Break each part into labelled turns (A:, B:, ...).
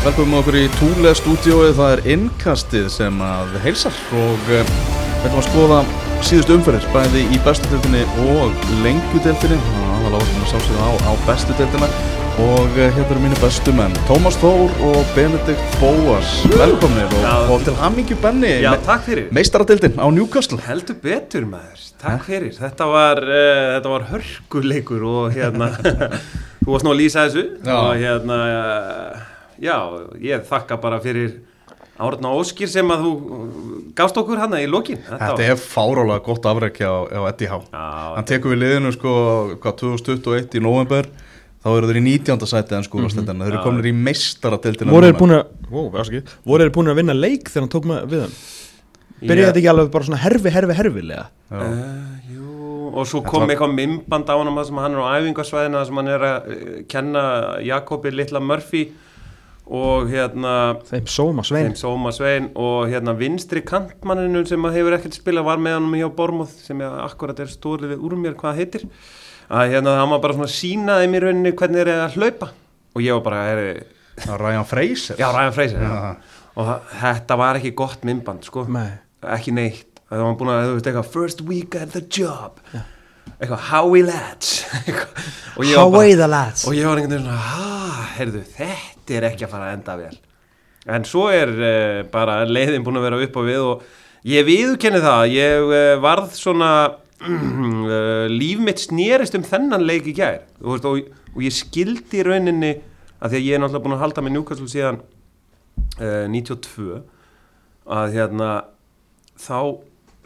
A: Velkomum okkur í Túle stúdióið, það er innkastið sem að heilsar og uh, við ætlum að skoða síðustu umferðir, bæði í bestu deltinni og lengjudeltinni, það var látum að sásögða á, á bestu deltina og uh, hérna eru mínu bestu menn, Tómas Þór og Benedikt Bóas, velkomnir og,
B: Já.
A: og til hammingju Benni,
B: Já, takk fyrir.
A: meistaradeldin á Newcastle.
B: Heldur betur maður, takk fyrir. Þetta var, uh, þetta var hörkuleikur og hérna, þú varst nú að lýsa þessu
A: Já.
B: og hérna, uh, já, ég þakka bara fyrir Árna Óskir sem að þú gafst okkur hana í lokin.
A: Þetta er fárálega gott afrekki á, á Eddie Há.
B: Já,
A: Hann tekur við liðinu sko, hvað, 2021 í november, þá eru þeir í 19. sæti en sko, þeir eru komin í meistaradeldina.
C: voru þeir búin að ó, afsakið, voru þeir búin að vinna leik þegar hann tók með við hann byrjaði þetta ekki alveg bara svona herfi, herfi, herfilega
A: Já.
B: Uh, jú, og svo
A: Þetta
B: kom
A: var-
B: eitthvað mymband á hann sem hann er á æfingarsvæðina sem hann er að uh, kenna Jakobi Litla Murphy og hérna
C: þeim sóma svein.
B: þeim Sóma Svein og hérna vinstri kantmanninu sem hefur ekkert spila var með hann hjá Bormóð sem akkurat er stórið úr mér hvað það heitir. Að hérna hann var bara svona sínaði mér hvernig er að hlaupa. Og ég var bara er,
A: Það er Ryan Fraser.
B: já Ræðan Freysir
A: Já.
B: og það- þetta var ekki gott mymband sko.
C: Nei.
B: ekki neitt. Það var búin að þú veist eitthvað first week at the job. Eitthvað Howie lads. Eitthvað. og bara-
C: Hawaii the lads.
B: Og ég var einhvern veginn svona, heyrðu, þetta er ekki að fara að enda vel. En svo er uh, bara leiðin búin að vera upp á við og ég viðurkenni það, ég uh, varð svona uh, líf mitt snýrist um þennan leik í gær. Veist, og, og ég skildi rauninni að því að ég er náttúrulega búin að halda með Newcastle síðan uh, 92 að hérna þá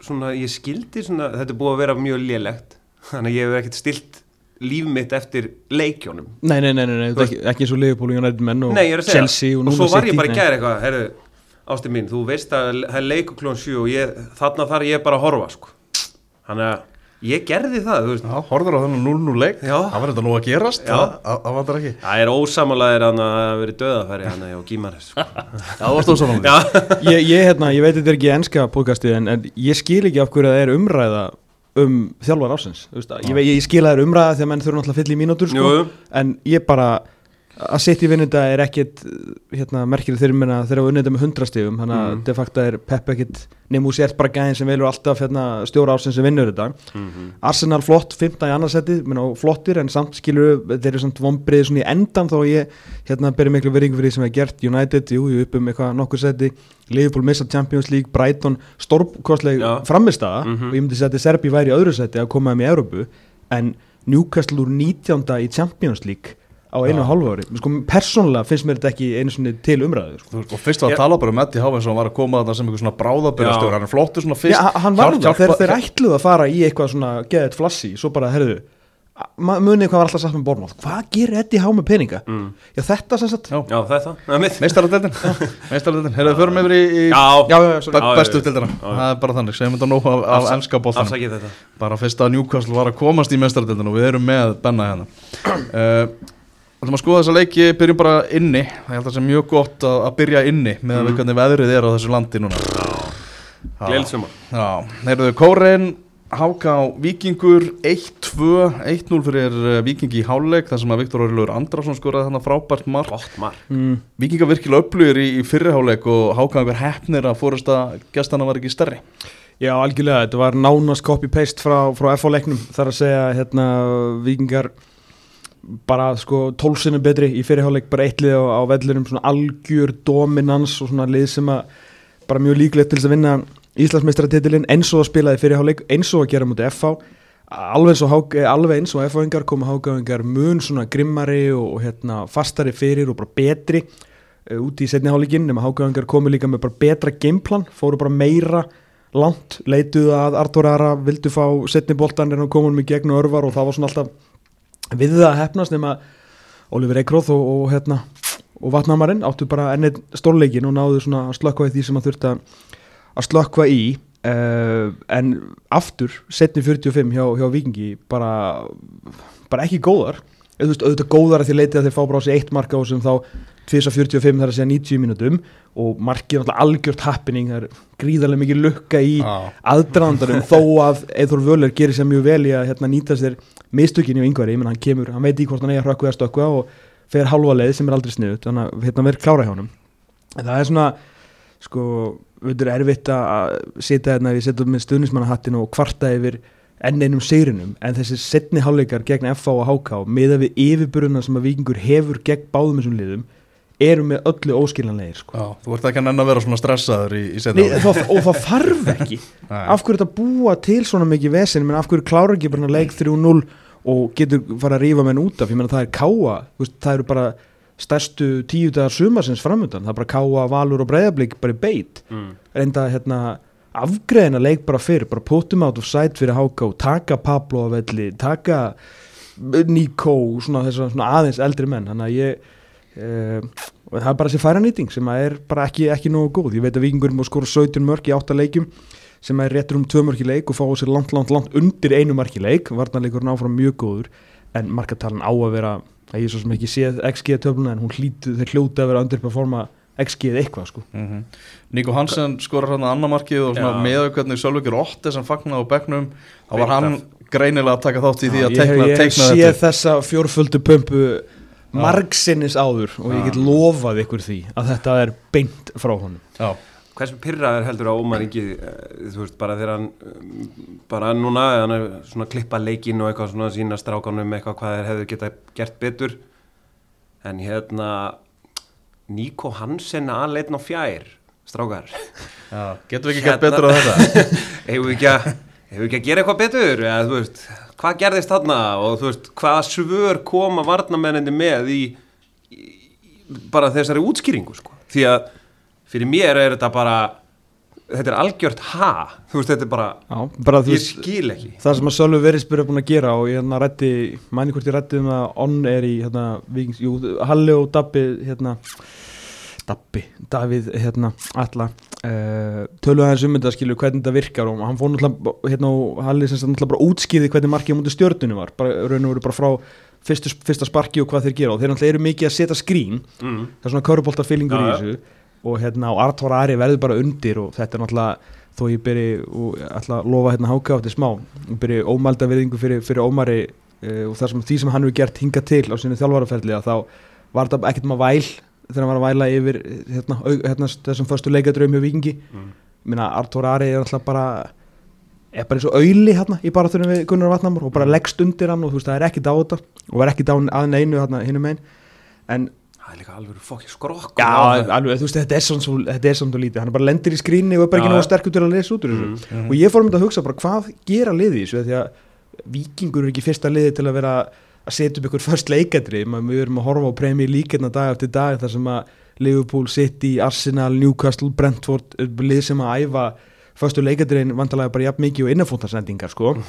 B: svona ég skildi svona, þetta er búið að vera mjög lélegt þannig að ég hef ekkert stilt líf mitt eftir leikjónum
C: nei, nei, nei, nei, nei ekki, ekki eins og Liverpool og United menn og
B: að
C: Chelsea og,
B: og, svo var ég bara
C: nei.
B: gæri eitthvað, herru, ástu mín, þú veist að það er leiku klón 7 og ég, þarna þarf ég bara að horfa, sko. Þannig að ég gerði það,
A: Já, horfður á þennan 0-0 leik.
B: Já.
A: Það var þetta nú að gerast, það, þetta ekki.
B: það er ósamalæðir að verið döðafæri hann og Gímaris, sko.
A: Já, það var stóð saman.
B: Já,
C: ég, ég, hérna, ég veit þetta er ekki enska podcastið en, en ég skil ekki af hverju það er umræða um þjálfar ásins ég, ég skil að það er umræða þegar menn þurfa náttúrulega að fylla í mínútur sko, en ég bara að sitt í vinnunda er ekkit hérna, merkileg þeirri minna þeirra að unnita með hundrastífum þannig að
B: Mm.
C: de facto er Pep ekkit nefnum úr sért bara gæðin sem velur alltaf hérna, stjóra ásins sem vinnur þetta
B: Mhm.
C: Arsenal flott, 15 í annarsæti flottir en samt skilur þeir eru samt svona í endan þó ég hérna byrja miklu veringu fyrir því sem er gert United, jú, jú, upp um eitthvað nokkur seti Liverpool missa Champions League, Brighton stórkostleg
B: Já.
C: framistaða
B: Mhm.
C: og ég myndi segja að Serbi væri í öðru seti að koma um í Európu en Newcastle úr 19. í Champions League á einu og hálfu ári sko, persónulega finnst mér þetta ekki einu svona til umræðu sko.
A: Og fyrst var að tala bara um Eddie Há eins og hann var að koma þarna sem einhver svona bráðabyrjastjóri.
B: Já.
A: Hann er flottur svona fyrst.
C: Já, hann var það, þeir,
A: hjálpa-
C: þeir ætluðu að fara í eitthvað svona geðið flassi, svo bara, herðu ma- munið hvað var alltaf sagt með Bormáð hvað gerir Eddie Há með peninga?
B: Mm.
C: Já, þetta sem sagt
A: Já.
B: já, þetta, er.
A: Meistaradeldin. Meistaradeldin. Heyrðu, förum yfir í, í
B: Já,
C: Já, já, sorry.
A: be-
B: Já,
A: bestu
B: já, já.
A: deildina.
B: Já, já.
A: Það er bara þannig, segjum þetta nóg af, af
B: Afsa-
A: enska bóltan.
B: afsakið þetta.
A: bara fyrst að Newcastle var að komast í meistaradeldinu og við erum með Benna hérna uh, ætlum að skoða þessa leiki byrjum bara inni, það að það sé mjög gott að, að byrja inni með mm. Hvernig veðrið er á þessu landi núna. Já.
B: Gleilsumar.
A: Já, heyrðu Kórein Háka á Víkingur 1-2 1-0 fyrir eh, Víkingi í háluleik þar sem að Viktor Orlur Andrason skoraði þannig frábært mark.
B: Gott mark.
C: mm,
A: Víkinga virkilega upplugir í, í fyrriháleik og Háka einhver hefnir að fóresta gestana var ekki stærri.
C: Já, algjörlega, þetta var nánast copy-paste frá, frá FH-leiknum þar að segja, hérna, vikingar bara sko tólsinu betri í fyrirháleik, bara eittlið á, á vellurum svona algjör dominans og svona lið sem að bara mjög líklegt til þess að vinna Íslandsmeistaratitilinn eins og að spilaði fyrirháleik, eins og að gera mútið FH alveg eh, alveg eins og FH-ingar koma Hákaðingar mun svona grimmari og, hérna fastari fyrir og bara betri uh, út í setni hálfleikin nema Hákaðingar komu líka með bara betra gameplan, fóru bara meira langt, leituðu að Artur Ara vildu fá setni boltan en hann komum í gegn og örvar og það var svona alltaf við það að hefnast nema Oliver Eikróð og, og hérna og vatnamarinn áttu bara ennið stórleikin og náðu svona að slökkva í því sem að þurft að slökkva í uh, en aftur setni 45 hjá, hjá Vikingi bara, bara ekki góðar. Auðvitað góðar að því leitið að þeir fá bara á sig eitt marka á sem þá 2.45 þar að segja 90 mínútum og markið náttúrulega algjört happening það er gríðarlega mikið lukka í
A: Já.
C: aðdraðandarum þó að Eithor Völler gerir sér mjög vel í að hérna, nýta sér mistökinni á yngvari, ég menn hann kemur, hann veit í hvort hann eigi að hrökkva eða stökkva og, fer halva leið sem er aldrei sniðut þannig að hérna verður klára hjá en það er svona sko, þetta er erfitt að sitja hérna, setja upp með stuðnismannahattin og kvarta yfir enn einum sigrinum. En þessi setni hálfleikar gegn FH og HK miða við yfirburuna sem að vikingur hefur gegn báðum þessum liðum eru með öllu óskiljanlegir sko.
A: Já, þú ert ekki að að vera svona stressaður í, í
C: Nei, það, og það þarf ekki. Af hverju þetta búa til svona mikið vesen? Menn af hverju klára ekki bara leik 3-0 og getur fara að rífa menn út af? Ég menna það er káa, þú veist, það eru bara stærstu tíu dagar sumarsins framöndan það er bara káa, valur og breyðablík bara í beit.
B: Mm.
C: reynda hérna afgreðina leik bara fyrir, bara puttum out of sight fyrir HK, taka Pablo á velli, taka Nico svona, þessa, svona aðeins eldri menn. Þannig að ég uh, og það er bara þessi færanýting sem að er bara ekki, ekki nógu góð, ég veit að vikingurinn má skora 17 mörg í 8 leikjum sem er réttur um 2 mörg í leik og fá sér langt, langt, langt undir einu mark í leik. Varnarleikurinn áfram mjög góður en markatalan á að vera að ég svo sem ekki séð XG töfluna en hún hlýtu, þeir hljóti að vera underperforma XG eða eitthvað sko.
A: Mm Nico Hansen skorar hann að annar markið og svona
B: Já.
A: með hvernig Sölvíkjur Otte sem fagnaði á bekknum þá var hann greinilega að taka þátt í því að
C: ég,
A: teikna,
C: ég
A: teikna
C: sé
A: þetta
C: þessa fjórföldu pumpu margsinnis áður og ég get lofað ykkur því að þetta er beint frá honum.
A: Já,
B: Hversu pyrraður heldur að Ómar Ingi eh, þú veist, bara þegar hann bara núna, hann er svona að klippa leikinn og eitthvað svona sína strákanum eitthvað hvað þeir hefðu geta gert betur. En hérna Níko Hansen aðleitn á fjær strákar.
A: Já, getum við ekki gert betur á þetta?
B: Hefur við ekki að hefur við ekki að gera eitthvað betur eða þú veist, hvað gerðist þarna? Og þú veist, hvaða svör koma varnamenninni með í, í, í bara þessari útskýringu sko. því að fyrir mér er þetta bara þetta er algjört ha. Þú veist, þetta er bara,
C: Já, bara
B: ég
C: veist
B: skil ekki.
C: það sem að Sölvi Verisbjörn er búin að gera og ég hérna rætti, mæni hvort ég rætti um að onn er í hérna, vikings, jú, Halli og Dabbi hérna Dabbi, Davíð hérna alla uh, töluðu hans um þetta skilur hvernig þetta virkar og hann fór náttúrulega hérna og Halli sem náttúrulega bara útskýði hvernig markið á mútið stjörnunni var, bara raun og veru bara frá fyrstu, fyrsta sparki og hvað þeir gera og þeir náttúrulega eru mikið að setja skrín
B: mm.
C: það er svona körubolta fyllingur í
B: Já, já.
C: þessu og hérna og Artur Ari verður bara undir og þetta er náttúrulega þó ég byrji og ætla að lofa hérna háka átti smá og byrji ómælda virðingu fyrir, fyrir Ómari uh, og það sem því sem hann hefur gert hinga til á sinni þjálfaraferli að þá var þetta ekkert maður væl þegar hann var að væla yfir hérna, au, hérna þessum förstu leikadröfum hjá Vikingi
B: Mm.
C: minna Artur Ari er náttúrulega bara er bara eins og auðli hérna í baraþurinn við Gunnar Vatnamur og bara leggst undir hann og þú veist það er ekkert á þetta og var ekkert á að neinu hérna hinum einn en
B: það er líka alveg fokki skrokk
C: Já, alveg, þú veist, þetta er er svona svo lítið, hann bara lendir í skrýnni og er bara ekki
B: já.
C: sterkur til að lesa út úr þessu.
B: Mm,
C: og ég fór um þetta að hugsa bara hvað gera liði þessu? Því að vikingur er ekki fyrsta liði til að vera að setja upp ykkur först leikadri við erum að horfa á premi líkirna dag eftir dag þar sem að Liverpool, City, Arsenal, Newcastle, Brentford er lið sem að æfa förstu leikadriðin vandalega bara jafn mikið og innafóntarsendingar sko.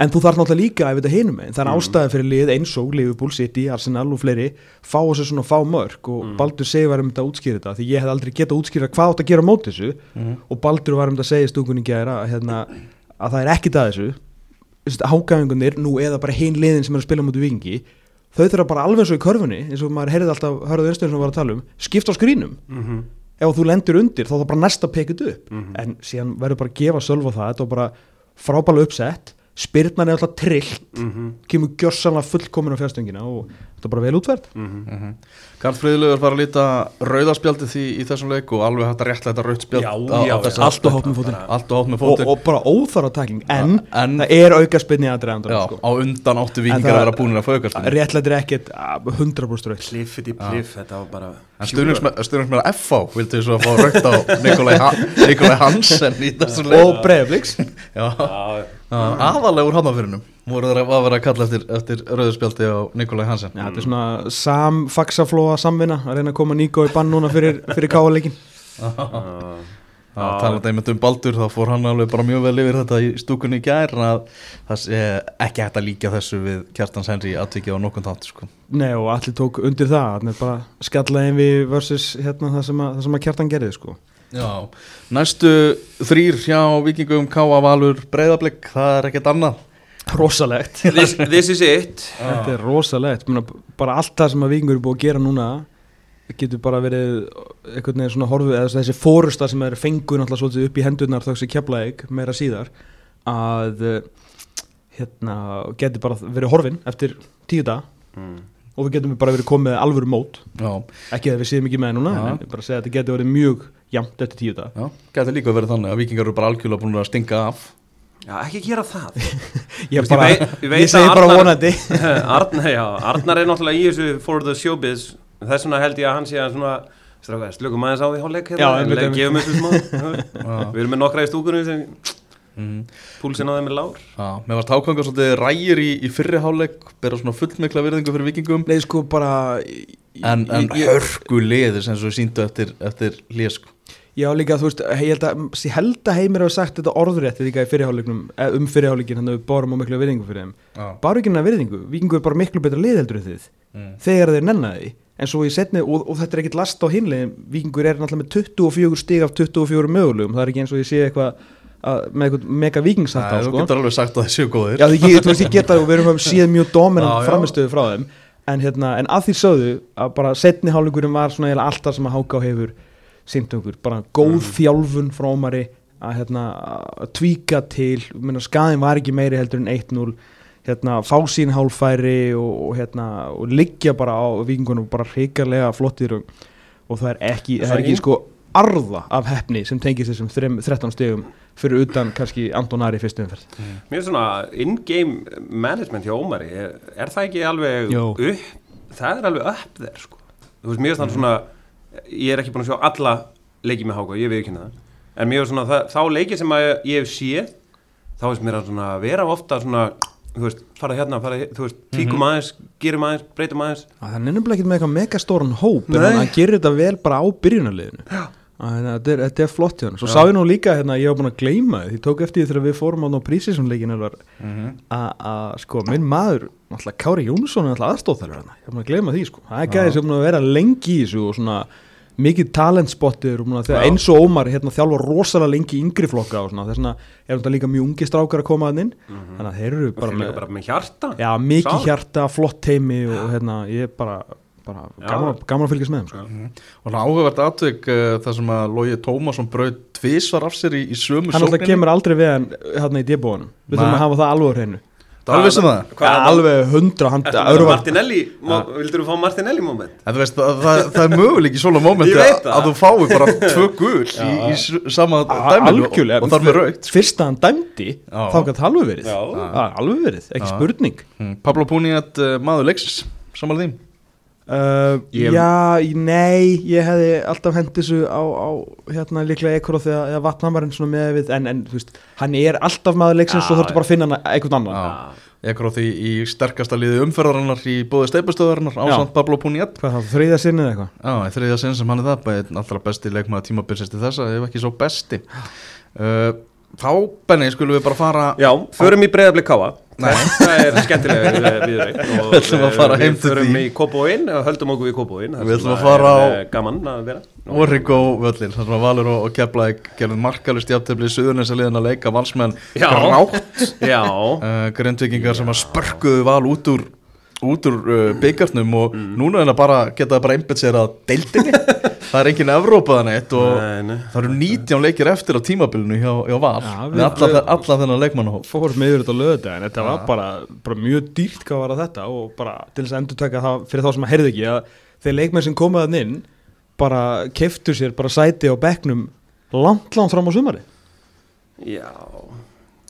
C: En þú þarf náttúrulega líka að þetta hinum meginn. Það er ástæði fyrir lið eins og Liverpool, City, Arsenal og fleiri fá þessu svona fá mörg og Baldur segi var um þetta að útskýra þetta því ég hef aldrei getað að útskýra hvað átt að gera á móti þessu og Baldur var um þetta að segja stúkunni gæra að, hérna, að það er ekkit að þessu hágæfingunir nú eða bara hinn liðin sem er að spila móti vikingi þau þurfa bara alveg eins og í körfunni eins og maður heyrði alltaf, hörðu einstöðum sem var að tala um skipta á skrínum
B: Mhm.
C: ef þú lendir undir þá það bara næsta pekut upp
B: Mhm.
C: en síðan verður bara að gefa sölva það þetta var bara frábæla uppsett spyrnan er alltaf trillt
B: Mhm.
C: kemur gjörsanlega fullkomin á fjárstungina og þetta er bara vel útverð
B: Mhm.
A: Karl Friðlaugur var að líta rauðaspjaldið í, í þessum leik og alveg hægt að rauðspjald
B: já,
A: á þessa-
C: allt og hátt með fótinn.
A: allt og
C: og,
A: fótinn.
C: og bara óþara takling en,
A: en-
C: það er auka spyrni að dreifandar
A: Já,
C: sko.
A: á undan áttu
C: það-
A: að vera búinir að fá aukast
C: réttlættir ekkert ah, 100% rauð
B: Pliffið í pliff, þetta
A: að FH vildu svo að fá raukt á Nikolai, ha Nikolai Hansen í þessum leik.
C: Og
A: Já,
B: Já,
A: aðalega úr hafnafyrinum voru þeir að vera að kalla eftir, eftir rauðspjaldi á Nikolai Hansen
C: Já, þetta er svona samfaxaflóa samvinna að reyna að koma Níko í bann núna fyrir, fyrir káleikin
A: talandi einmitt um Baldur þá fór hann alveg bara mjög vel yfir þetta í stúkunni í gær að það sé ekki hægt að líka þessu við Kjartans Henry aðvikið á nokkun þátt sko.
C: Nei og allir tók undir það þannig bara skallaði við versus hérna, það, sem að, það sem að kjartan gerði sko.
A: Já, næstu þrýr hjá vikingum Káa Valur Breiðablик, það er ekkert annað.
C: Rosalegt.
B: This, this is it.
C: Þetta er rosalegt. Bara allt það sem að vikingur er búið að gera núna getur bara verið einhvern veginn svona horfið eða þessi fórusta sem er fengur náttúrulega svolítið upp í hendurnar þóks í keflaðik meira síðar að eh, hérna getur bara verið horfin eftir tíu dag
B: mm.
C: og við getum bara verið komið alvöru mót.
A: Já,
C: ekki að við séum ekki með núna
A: Já.
C: en bara segja að þetta getur verið mjög jæmt eftir tíu dag
A: já, gæti líka verið þannig að vikingar eru bara algjörlega búin að stinga af.
B: Já, ekki gera það.
C: Ég, bara,
B: ég veit- ég
C: ég segi
B: að
C: bara
B: Arnar-
C: vonandi.
B: Arnar, já, Arnar er náttúrulega í þessu for the showbiz. Þess vegna held ég að hann sé að svona strákar, slökum aðeins á því hálfleik hérna,
C: einmitt.
B: gefum þessu smá. Við erum með nokkra í stúkunum sem
A: mm.
B: púlsinn á þeim er lár.
A: Já, mér varst hákangar svolítið rægir í, í fyrri hálfleik bera svona fullmikla virðingu fyrir vikingum
C: Nei, sko bara
A: en, en hörku liðir sem svo síndu eftir, eftir lið sko.
C: Já, líka, þú veist, ég held að, ég held að heimir hafa sagt þetta orðrétt líka í fyrirháleiknum, um fyrirháleikin, hann við bárum á miklu virðingu fyrir þeim.
A: Já.
C: Bara ekki hennar virðingu, vikingu er bara miklu betra lið heldur en þið,
A: Mm.
C: þegar þeir nenna því. En svo í setni, og, og þetta er ekkit last á hinlegin, vikingur er náttúrulega með 24 stig af 24 mögulegum, það er ekki eins og ég sé eitthvað að, með eitthvað mega vikingsætt á,
A: Nei, Þú
C: sko.
A: getur alveg sagt að það séu góðir
C: Já, ég, þú veist, ég geta og við erum síðan mjög dominant framistöðu frá þeim en, hérna, en að því sögðu að bara setni hálfleikurinn var svona eiginlega allt það sem að háká hefur sýnt okkur, bara góð þjálfun frá Ómari að, hérna, að tvíka til, minna, skaðin var ekki meiri heldur en 1-0 hérna, fá sín hálfæri og, og, hérna, og liggja bara á vikingunum bara hrikarlega flottir og, og það er ekki, það er ekki sko arða af hefni sem tengist þessum þrem- 13 stegum fyrir utan kannski Anton Ari í fyrstu umferð.
B: Mér er svona in-game management hjá Ómari er, er það ekki alveg
C: Jó.
B: upp það er alveg upp þér sko. Þú veist, mér er svona ég er ekki búin að sjá alla leiki með Háka, ég veit ekki það. En er svona, það, þá leiki sem ég hef séð þá veist mér að svona vera ofta svona, þú veist, fara hérna fara, þú veist, tíkum aðeins, gerum aðeins breytum aðeins.
C: Það er nefnilega ekki með eitthvað megastóran hóp en
B: Nei.
C: hann gerir þetta vel bara á að Þetta er, þetta er flott hann Svo sá ég nú líka hérna, ég var búin að gleyma því tók eftir því þegar við fórum á ná prísisumleikin
A: Mhm.
C: að sko, minn maður náttúrulega Kári Jónsson er náttúrulega aðstóðþæður hann Ég var búin að gleyma því sko. Það er gæði sem búin að vera lengi í þessu og svona mikið talentspottir eins og Ómar hérna, þjálfa rosalega lengi í yngri flokka og svona. Þess vegna er þetta líka mjög ungi strákar að koma að inn. Þannig að þeir eru
B: bara með, bara með hjarta.
C: Já, mikið
B: Sál.
C: hjarta, flott teimi og hérna, ég er bara, bara gaman, gaman að fylgjast með þeim sko.
A: Og það áhugavert atvik uh, þar sem að Lógi Tómasson braut tvisvar af sér í, í sömu
C: Hann alltaf kemur aldrei við hann hérna í débúanum Við þurfum að hafa það alveg hreinu
A: Alveg sem það?
C: Ja,
B: er það?
C: Alveg hundra
B: Martinelli, Má- vildirðu fá Martinelli moment?
A: En þú veist, það, það, það er möguleik í svona mómenti
B: Ég
A: að,
B: það.
A: þú fái bara tvö gul í, í sama dæminu og, þar með raut
C: Fyrst að hann dæmdi. Þá gæti alveg verið. Alveg verið, ekki spurning.
A: Mm. Pablo Puniat, uh, maður leiksins. Samanlega þín
C: uh,
B: Ég-
C: Já, í- nei Ég hefði alltaf hendt þessu á, á hérna líklega ekkur á því að vatnamarinn svona með við en, en þú veist, hann er alltaf maður leiksins og þurftu bara að finna hann einhvern annan.
A: er á því í sterkasta liði umferðarinnar í bóði steipustöðarinnar
C: Já.
A: ásand Pablo Puniat.
C: Hvað þá, þriðja sinni eða eitthvað?
A: Já, í þriðja sinn sem hann er það allra besti leikmaður tímabilsist til þessa ef ekki svo besti. Uh, Þá, Benni, skulum við bara fara
B: Já, förum í breyðablik káa. Það er skemmtilega
A: Við heim til
B: Við förum
A: því.
B: í Kópóin og höldum okkur við Kópóin
A: Við ætlum að fara á-
B: Gaman að vera.
A: Orrigo völlir, þar sem að Valur og, og Keflæk gerðum markalust jafntefli Suðurnes að liðin að leika valsmenn grátt. Uh, grindvikingar sem að spörkuðu val út úr út úr uh, byggarnum og
B: Mm.
A: núna er það bara geta það bara einbett sér að deildinni. Það er engin Evrópaðan eitt og
B: Nei, nei.
A: það eru 19 leikir eftir á tímabilinu hjá, hjá Val. Með
C: við-
A: alla, alla þennan leikmannahóp.
C: Fórum yfir þetta á lögudaginn þetta var bara, bara mjög dýrt hvað var að þetta og bara til þess að endur taka það fyrir þá sem að heyrðu ekki að þeir leikmenn sem komaðan inn bara keftu sér bara sæti á bekknum langt langt fram á sumari
B: Já,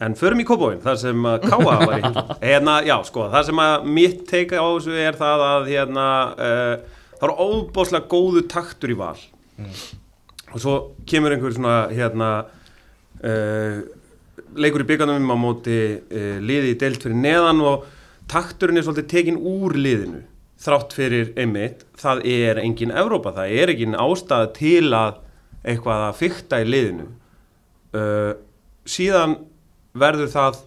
B: en förum í Kópóin, þar sem Káa var í. Hérna, Já, sko, það sem að mitt teika á þessu er það að hérna, uh, það eru óbáslega góðu taktur í val. Og svo kemur einhver svona hérna uh, leikur í byggarnum á móti uh, liði í deilt fyrir neðan og takturinn er svolítið tekin úr liðinu þrátt fyrir einmitt, það er engin Evrópa, það er engin ástæða til að eitthvað að fykta í liðinu. Síðan verður það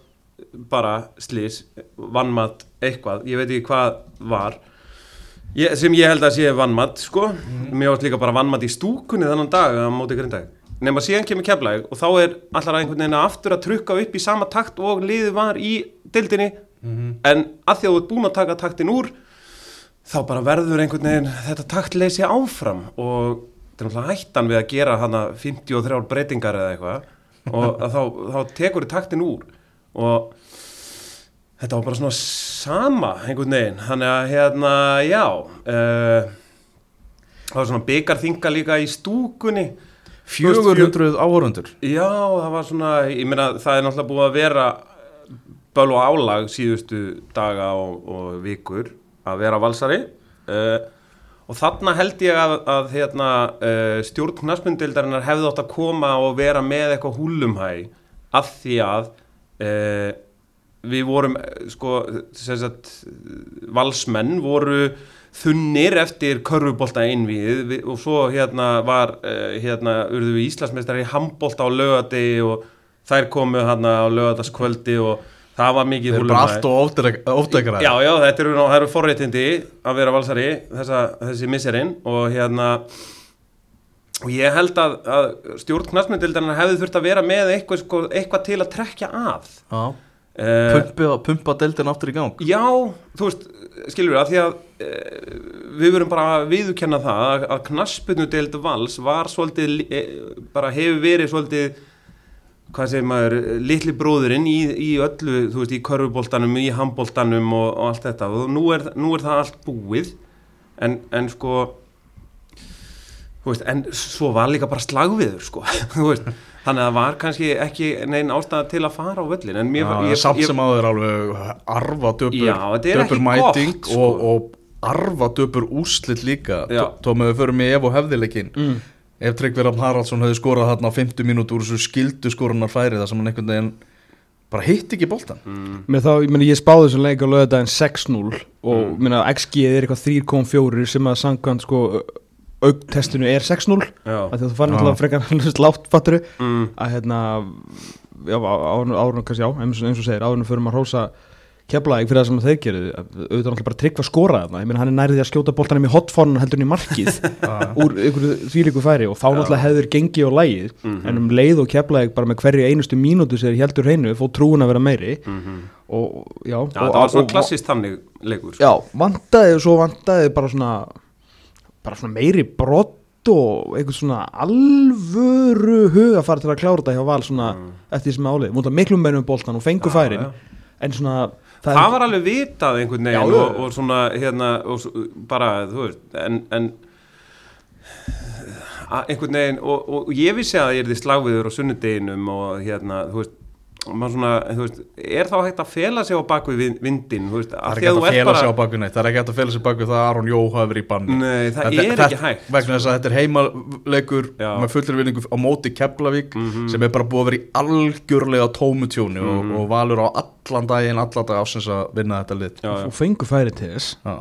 B: bara slís, vannmatt eitthvað, ég veit ekki hvað var. Ég, sem ég held að sé vannmatt sko, mér átt líka bara vannmatt í stúkunni þannig dag á móti grindag nema síðan kemur keflæg og þá er allar einhvern veginn aftur að trukka upp í sama takt og liðið var í dildinni en að því að þú ert búin að taka taktin úr þá bara verður einhvern veginn þetta taktleysi áfram. Og þetta er náttúrulega hættan við að gera hana 53 breytingar eða eitthvað og þá, þá tekur þið taktin úr. Og þetta var bara svona sama einhvern veginn, þannig að hérna, já uh, það var svona byggarþinga líka í stúkunni.
A: 400 áhörundur
B: Já, það var svona, ég meina það er náttúrulega búið að vera böl og álag síðustu daga og, og vikur að vera valsari. Uh, og þarna held ég að, að hérna, uh, stjórn knastmyndildarinnar hefði átt að koma og vera með eitthvað húlumhæ af því að uh, við vorum eh, sko, sagt, valsmenn voru þunnir eftir körfubolta einvið við- og svo hérna var uh, hérna urðu við Íslandsmeistari í handbolta á lögadegi og þær komu hérna á lögadagskvöldi og það var mikið
A: Þeir eru allt og ódegrar
B: Já, já, þetta eru, eru forréttindi að vera valsari þessa, þessi misserinn og hérna og ég held að, að stjórn knastmyndildarinnar hefði þurft að vera með eitthvað, sko, eitthvað til að trekja að.
A: Já,
B: uh,
A: pumpa, pumpa deildin aftur í gang.
B: Já, þú veist, skilur við að því að e, við verum bara að viðurkenna það að, að knaspinu deild vals var svolítið, e, bara hefur verið svolítið, hvað segir maður, litli bróðurinn í, í öllu, þú veist, í körfuboltanum, í handboltanum og, og allt þetta og nú er, nú er það allt búið en, en sko, þú veist, en svo var líka bara slagviður, sko, þú veist, þannig að það var kannski ekki neinn ástæða til að fara á völlin en mér,
A: Já, samt sem áður alveg arfa döpur,
B: Já, er
A: döpur mæting
B: gott, sko.
A: og, og arfa döpur úslit líka. Tómaðu við förum í ef og hefðileikin
C: mm.
A: Ef Tryggvi Rafn Haraldsson hefði skorað þarna á 50 mínútur úr þessu skildu skorunar færi þar sem hann einhvern veginn bara hitt ekki boltan
B: mm,
C: Mér þá, ég meni, ég spáði þessum leik á lögadaginn 6-0 og
B: Mm.
C: XG er eitthvað 3,4 sem að samkvæmt sko augtestinu er 6-0
B: já,
C: af því að þú fann
A: Já.
C: alltaf frekar látt fatturu
B: mm,
C: að hérna já, árun, árun kannski já, eins og, eins og segir árunum fyrir maður að rósa keflaðið fyrir það sem þeir gerir auðvitað náttúrulega bara tryggva skora þarna ég meina hann er nærið að skjóta boltanum í hotfónan heldur en í markið úr einhverju þvílíku færi og þá náttúrulega hefur gengið og lægið
B: Mhm.
C: en um leið og keflaðið bara með hverju einustu mínútu sem þeir heldur hreinu fóð trúin að vera meiri
B: mm
C: og já, og,
B: það var svona klassist þannig leikur sko.
C: Já, vantaði og svo vantaði bara svona bara svona meiri brott og eitthvað svona alvöru hugafar til að klára þetta hjá Val svona eftir því sem álið, mútið miklu meira um boltan og fengu
B: Mm.
C: Færin,
B: já.
C: en svona
B: Það,
C: er
B: var alveg vitað einhvern veginn og, og svona hérna og bara, þú veist, en, en einhvern veginn og, og, ég vissi að ég er því slagviður á sunnudeginum og hérna, þú veist svona, þú veist, er þá hægt að fela sig á bakvið vin- vindinn, þú veist,
A: Það
B: af
A: er
B: því
A: ekki
B: að
A: hægt
B: þú
A: að
B: ert
A: fela
B: bara
A: sig á baku neitt Það er ekki hægt að fela sig baku það að Aron Jó hafi verið í banni
B: Nei, það
A: Þetta-
B: er ekki hægt
A: vegna þess að þetta er heimaleikur
B: Já.
A: með fullri vinningu á móti Keflavík
B: Mhm.
A: sem er bara búið að vera í algjörlega tómutjóni
B: Mhm.
A: og, og valur á allan daginn allan dag ásins að vinna þetta
B: já,
C: og fengu færi til þess
A: Já.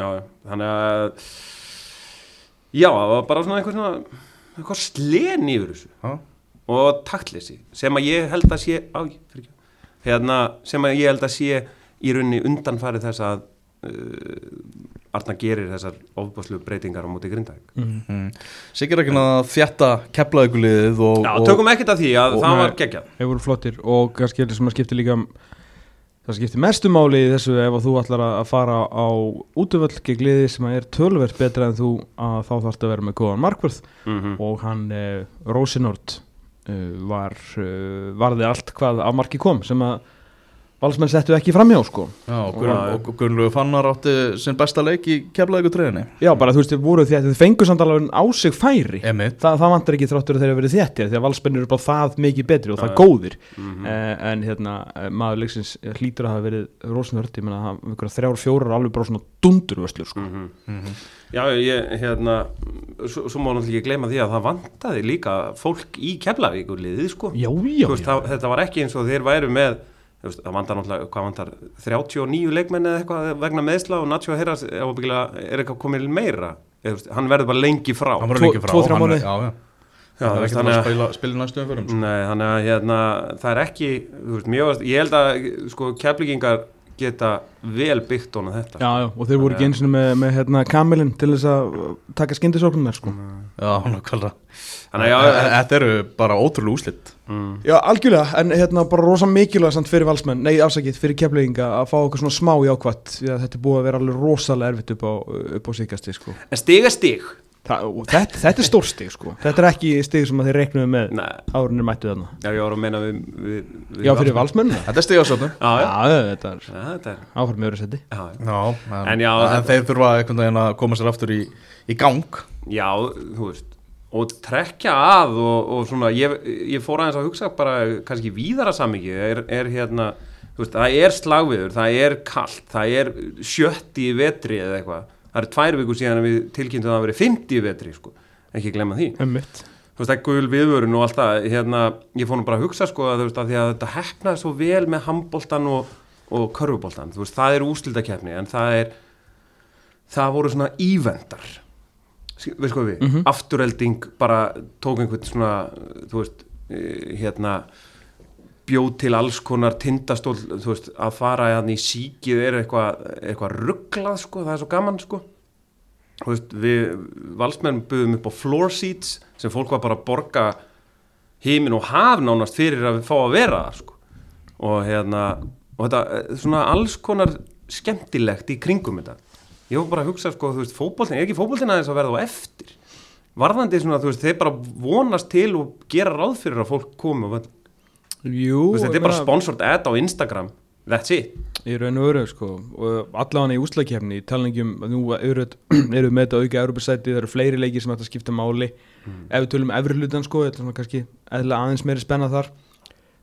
B: já, já, þannig að já, það var bara svona svona eitthvað slen yfir þessu
A: Já.
B: Og taktleysi sem að ég held að sé á, hérna, sem að ég held að sé í rauninni undanfarið þess að uh, Arna gerir þessar ofbáslu breytingar á móti grindavík.
A: Mm. Sigur ekki að þjætta Keflavíkuliðið og,
B: Já,
A: og
B: tökum ekkert að því að
A: og-
B: það var geggjað.
C: Þeir voru flottir og kannski er það sem að skipti líka það skipti mestu máli í þessu ef þú ætlar að fara á útvöld gegn liði sem er tölvert betra en þú að þá þarfst að vera með góðan markvörð.
B: Mm -hmm.
C: og hann Rosinord uh, var uh, varði allt hvað af marki kom sem að valsmenn settu ekki fram hjá sko
A: Já, og, og Gunnlegu Fannar átti sinn besta leik í Keflavíkutröðinni
C: já bara þú veist þið voru því að þið fengu samt alveg á sig færi Þa, það vantar ekki þráttur að þeir eru verið þéttir því að valsmenn eru bara það mikið betri og það
B: já.
C: góðir
B: Mhm.
C: eh, en hérna eh, maður leiksins hlýtur að hafa verið Rosinord ég menna að einhverja þrjár fjórar alveg bara svona dundurvöslur sko.
B: Mhm. Já, ég, hérna svo, svo má náttúrulega ekki gleyma því að það vantaði líka fólk í Keflavíkurliðið sko.
C: Já, já,
B: Þú veist, það, þetta var ekki eins og þeir væru með þú veist, það vantar náttúrulega, hvað vantar 39 leikmenn eða eitthvað vegna meðsla og Nacho Heras er eitthvað komið meira. Eða, þú veist, hann verður bara lengi frá.
A: Hann
C: Tvo-
A: lengi frá.
C: tvo, þrjá mánuði.
A: Já, já.
B: Já,
A: Það er ekki
B: þannig
A: að
B: að
A: spila, spila næstu umförum sko.
B: Nei, þannig að hérna, það er ekki þú veist, mjög, ég held að sko, keflingingar geta vel byggt honum þetta.
C: Já, já, og þeir voru ekki eins og með, með hérna, kamilin til þess að uh, taka skindisóknunar sko.
A: Já, nákvæmlega
B: Þannig að já,
A: Þetta eru bara ótrúlega úslit
B: mm,
C: já, algjörlega, en hérna bara rosa mikilvæg samt fyrir valsmenn, nei afsakið fyrir keflinga að fá okkur svona smá jákvætt því að þetta er búið að vera alveg rosalega erfitt upp á, upp á síkasti sko.
B: En stig er stig
C: Það, þetta, þetta er stór stig sko. Þetta er ekki stig sem að þeir reiknuðu með árunir mættu þarna?
B: Já, ég var að meina við, við, við
C: Já, fyrir valsmennina?
A: Þetta er stigasöfnum
B: Já, já,
C: Já, þetta er
B: já, þetta er
C: með öðru seti
B: já,
A: en,
B: En já,
A: en
B: þetta-
A: þeir þurfa einhvern veginn að koma sér aftur í, í gang.
B: Já, þú veist og trekja að og, og svona ég, ég fór aðeins að hugsa bara kannski víðara samingi er, er hérna veist, það er slagviður, það er kallt það er sjötti í vetri eða eitthvað, það er tvær vikur síðan við tilkynntum að það veri 50 í vetri sko. ekki glemma því.
C: Ömmit
B: þú veist, gul viðvörun og allt það. Hérna, ég fór nú bara að hugsa sko að veist að að þetta hefnaði svo vel með handboltan og, og körfuboltan þú veist, það er úslildakefni en það er það voru svona íventar veist hvað við, afturelding bara tók einhvern svona þú veist, eh, hérna bjóð til alls konar tindastól veist, að fara hérna í síkið er eitthvað eitthva rugglað sko, það er svo gaman sko veist, við valsmenn buðum upp á floor seats sem fólk var bara að borga heimin og haf nánast fyrir að fá að vera sko. og hérna og þetta eh, svona alls konar skemmtilegt í kringum þetta ég var bara að hugsa sko, þú veist, fótboltin er ekki fótboltin aðeins að verða á eftir varðandi svona, þú veist, þeir bara vonast til og gera ráð fyrir að fólk komi og völl.
C: Jú,
B: veist, þetta er bara sponsored ad á Instagram. That's it.
C: Í raun og öru sko. Og allavega í úslakefni í talningum nú eru, eru með þetta auka Europasæti, það eru fleiri leikir sem að skipta máli. Ef við tölum efri hlutan sko þetta er kannski aðeins meiri spenna þar.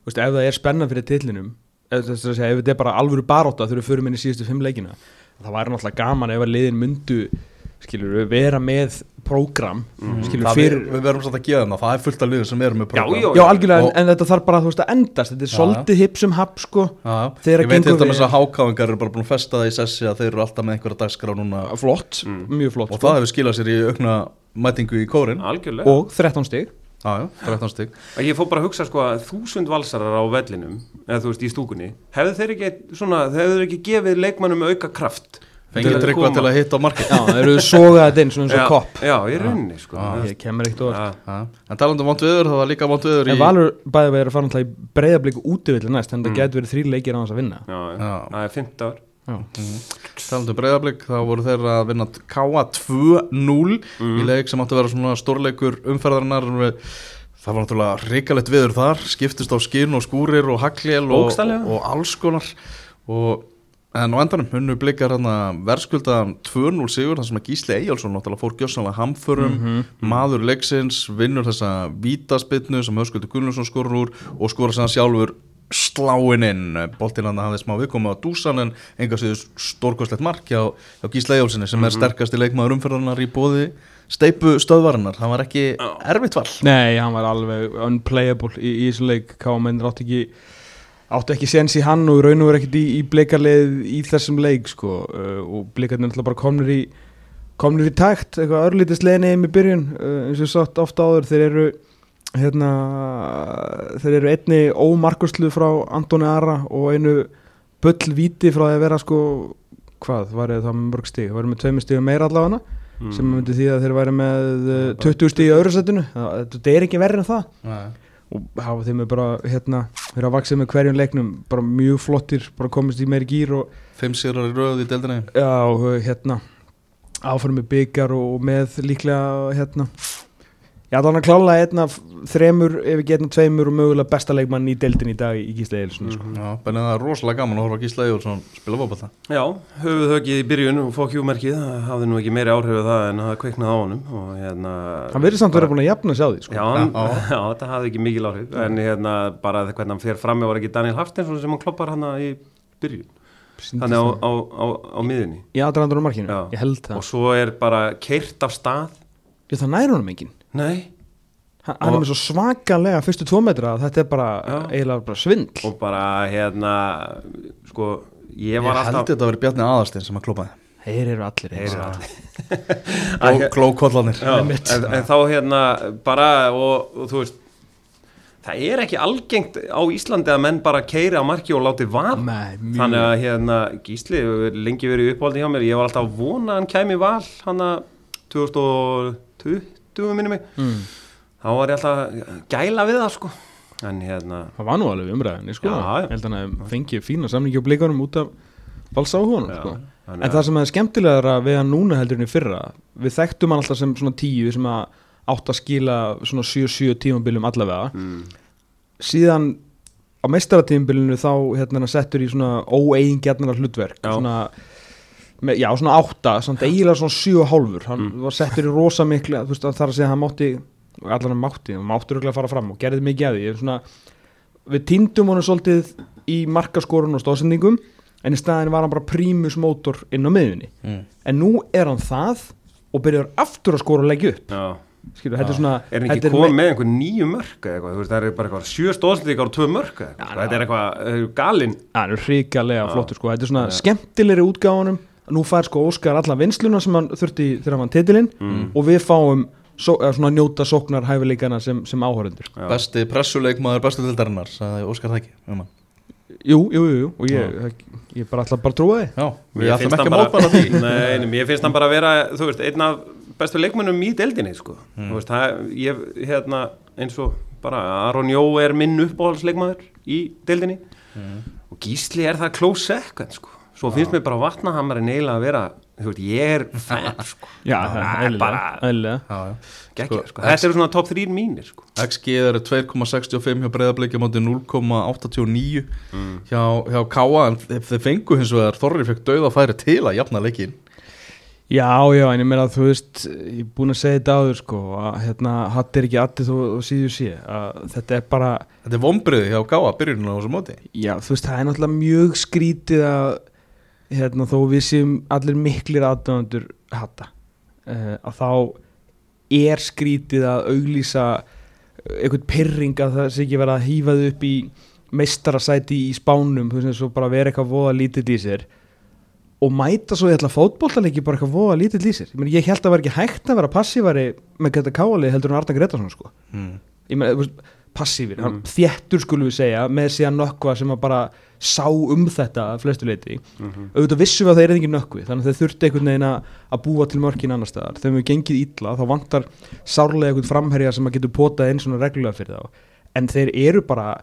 C: Veist, ef það er spenna fyrir tillinum ef, segja, ef þetta er bara alvöru baróta þegar við förum inn í síðustu fimm leikina það væri náttúrulega gaman ef að liðin myndu skilur vera með prógram skilur
A: Það
C: fyrir
A: við, við verðum satt að gefa þeim það, það er fullt af liður sem eru með
B: Já,
A: program.
B: já,
C: Já, algjörlega,
A: Og-
C: en, en þetta þarf bara þú veist, að endast. Þetta er svolítið hipp sem happ sko
A: ég veit
C: gengur
A: til dæmis
C: við-
A: að hákáingar eru bara búin að festa það í sessi að þeir eru alltaf með einhverja dagskrá núna.
C: Flott, mjög flott
A: og
C: sko.
A: það hefur skilað sér í aukna mætingu í kórin
B: algjörlega.
C: Og 13 stig.
A: Já, já, 13 stygg
B: Að Ég fór bara að hugsa sko að þúsund valsarar á vellinum eða þú veist í stúkunni hefðu þeir ekki, svona, hefðu þeir ekki gefið leikmannum auka kraft
A: Fengið tryggva til að hitta á markið.
C: Já, þeir eru sogað þetta inn svona eins og kopp.
B: Já, í rauninni sko.
A: Já.
C: Ég kemur
B: Já,
A: Já, En talandi um vont viður, það var líka vont viður í
C: En Valur bæði verið að fara náttúrulega í breyðabliku útivillig næst En það getur verið þrý leikir á þess að vinna.
B: Já, já. Það er 50 ár.
C: Já,
A: Talandi um breyðablík, þá voru þeir að vinna K.A. 2-0
B: Mm.
A: í leik sem átti að vera svona stórleikur umferðarinnar. Það var náttúrulega ríkalegt viður þar, skiptist á skinn og skúrir og haglél og, og alls konar. Og En á endanum hunnu blikar verðskuldaðan 2-0 sigur þar sem að Gísli Eyjálsson náttúrulega fór gjössanlega hamförum. Maður leiksins, vinnur þessa vítaspinnu sem Höskuldur Gunnljósson skorur úr og skorur að sjálfur sláin inn, boltinn hann hafði smá viðkomið á dúsan en enga séðu stórkostlegt mark hjá, hjá Gísli Eyjálssoni sem er sterkasti leikmaður umferðarnar í bóði steipu stöðvarinnar, það var ekki erfitt val.
C: Nei, hann var alveg unplayable í, í þessum leik. Káamenn átti ekki áttu ekki séns í hann og raun og verið ekkert í, í blikarleið í þessum leik sko. Uh, og blikarnir náttúrulega bara komnir í komnir í takt, eitthvað örlítið slegni heim í byrjun, uh, eins og sátt ofta áður. Þeir eru hérna þeir eru einni ómarkuslu frá Antoni Ara og einu bull víti frá því að vera sko hvað, var það með mörg stíg, það var með tveimur stíg meira allavega
B: Mm.
C: sem myndi því að þeir væri með uh, 20 stíg í öðru setinu, þetta er ekki verið en það.
A: Nei.
C: Og hafa þeim bara hérna, þeir hafa vaksið með hverjum leiknum bara mjög flottir, bara komist í meiri gýr og
A: Fimm sigrar í röð í deildinni.
C: Já, hérna áfram með byggar og með líklega hérna Já, það var hann að klála einna þremur, ef ekki einna tveimur og mögulega besta leikmann í deildin í dag í Gísla Eilsson sko.
A: Já, bennið það er rosalega gaman að horfa Gísla Eyjálsson spila fótbolta.
B: Já, höfuð höggið í byrjun og fók hjúmerkið, það hafði nú ekki meiri áhrif af það en það kveiknaði á honum og hérna
C: Hann verður samt verið búin að jafna sig á því sko.
B: Já, hann,
A: Já.
B: já, þetta hafði ekki mikil áhrif en hérna bara það hvernig hann fer fram var ekki Daniel Haftinsson sem hann kloppar hann í byrjun. Þannig á, á, á, á miðunni
C: Í aðrandur á markinu,
B: Já.
C: ég held það.
B: Og svo er bara keirt af stað.
C: Ég það næri honum enginn
B: Nei,
C: Hann er
B: Og-
C: með svo svakalega fyrstu tvo metra þetta er bara
B: Já.
C: eiginlega bara svindl.
B: Og bara hérna sko, ég
A: Ég
B: var
A: held
B: alltaf
A: þetta að vera Bjarni Aðarstein sem að klópaði
C: Þeir eru allir
B: Þeir
C: eins.
B: eru allir. Já, en, en þá hérna bara og, og þú veist það er ekki algengt á Íslandi að menn bara keiri á marki og láti val
C: Nei,
B: þannig að hérna Gísli hefur lengi verið uppáldi hjá mér. Ég var alltaf að vona hann kæmi val hann að 2020 minni mig
C: mm.
B: þá var ég alltaf gæla við það sko en hérna
C: Það var nú alveg umræðinni sko. Ég held hann að fengi fína samlingi á blikunum út af valsáhunum
B: já,
C: sko. En það sem er skemmtilegra við hann núna heldur en í fyrra Við þekktum hann alltaf sem svona tíu sem að átt að skila svona 7-7 tímabiljum allavega
B: mm,
C: Síðan á meistaratímabiljunu þá hérna settur í svona óeigingjarnar hlutverk svona, Já, svona 8 samt eiginlega svona 7,5 Hann
B: Mm.
C: var settur í rosa mikla Þú veist að það er að segja að hann mátti allan hann mátti, hann mátti örugglega að fara fram og gerði mikið að því svona, Við týndum honum svolítið í markaskorun og stóðsendingum en í staðin var hann bara prímus mótor inn á miðunni
A: mm.
C: en nú er hann það og byrjar aftur að skora og leggja upp
B: já.
C: Þetta er svona
B: Er hann ekki komið með einhver nýju mörk eða eitthvað, þú veist, það er bara eitthvað sjö stóðsendingar og tvö mörk eða eitthvað, þetta er eitthvað uh, galinn
C: Ja, hann er hrikalega
B: Já.
C: flottur sko. þetta er svona
B: Já.
C: skemmtilegri útgáðunum nú fær sko Óskar alla vinsluna sem hann þurfti þegar hann vann titilinn
B: Mm.
C: og við fáum so, eða svona njóta sóknar hæfileikana sem, sem áhörundur.
A: Besti pressuleikmaður bestu tildarinnar sagði Óskar Þæki um hann.
C: jú, jú, jú, jú, og ég, ég bara ætla bara að trúa því.
A: Já, við
B: Mér
A: ætlum
B: finnst
A: ekki
B: hann
A: því.
B: Nei, nei, finnst hann bara að vera, þú veist, einn af bestu leikmönnum í deildinni, sko. Þú veist, það, ég, hérna, eins og bara Aron Jó er minn uppáhaldsleikmaður í deildinni. Og Gísli er það close second, sko Svo finnst mér bara vatnahamari neila að vera, þú veist, ég er fan, sko.
C: já,
B: það er bara
C: eðlilega.
A: Já, já.
B: geggja,
A: Sko,
B: sko. Þetta eru svona top 3 mínir, sko.
A: XG eru 2,65 hjá breyðabliki á móti 0,89
B: Mm.
A: hjá, hjá Káa en þeir fengu hins vegar Þorri fekk dauða færi til að jafna leikin
C: Já, já, en ég meina að þú veist, ég er búin að segja þetta áður sko, að hérna, hatt er ekki þó og síðu sé, að þetta er bara,
A: Þetta er vombriði hjá Káa byrjunum á þessu móti.
C: Já, þú veist, það er náttúrulega mjög skrítið að, hérna, þó við séum allir miklir aðdöðandur hatta, uh, að þá er skrítið að auglýsa einhvern pyrring að það sé ekki vera að hýfa þau upp í meistarasæti í spánum, þú veist, eins og bara vera eitthvað voða lítill í sér og mæta svo í ætla fótbollalegi bara eitthvað voða lítill í sér ég, meni, ég held að vera ekki hægt að vera passívari með þetta káali heldur en Arna Gretarsson sko.
A: mm.
C: ég meina, passífir, hann
B: Mm.
C: þéttur skulum við segja með síðan nökkva sem að bara sá um þetta að flestu leiti auðvitað vissum við að það er engin nökkvi þannig að þeir þurfti einhvern veginn að að búa til mörkin annar staðar, þegar við gengið illa þá vantar sárlega einhvern framherja sem að getur potað inn svona reglulega fyrir þá. En þeir eru bara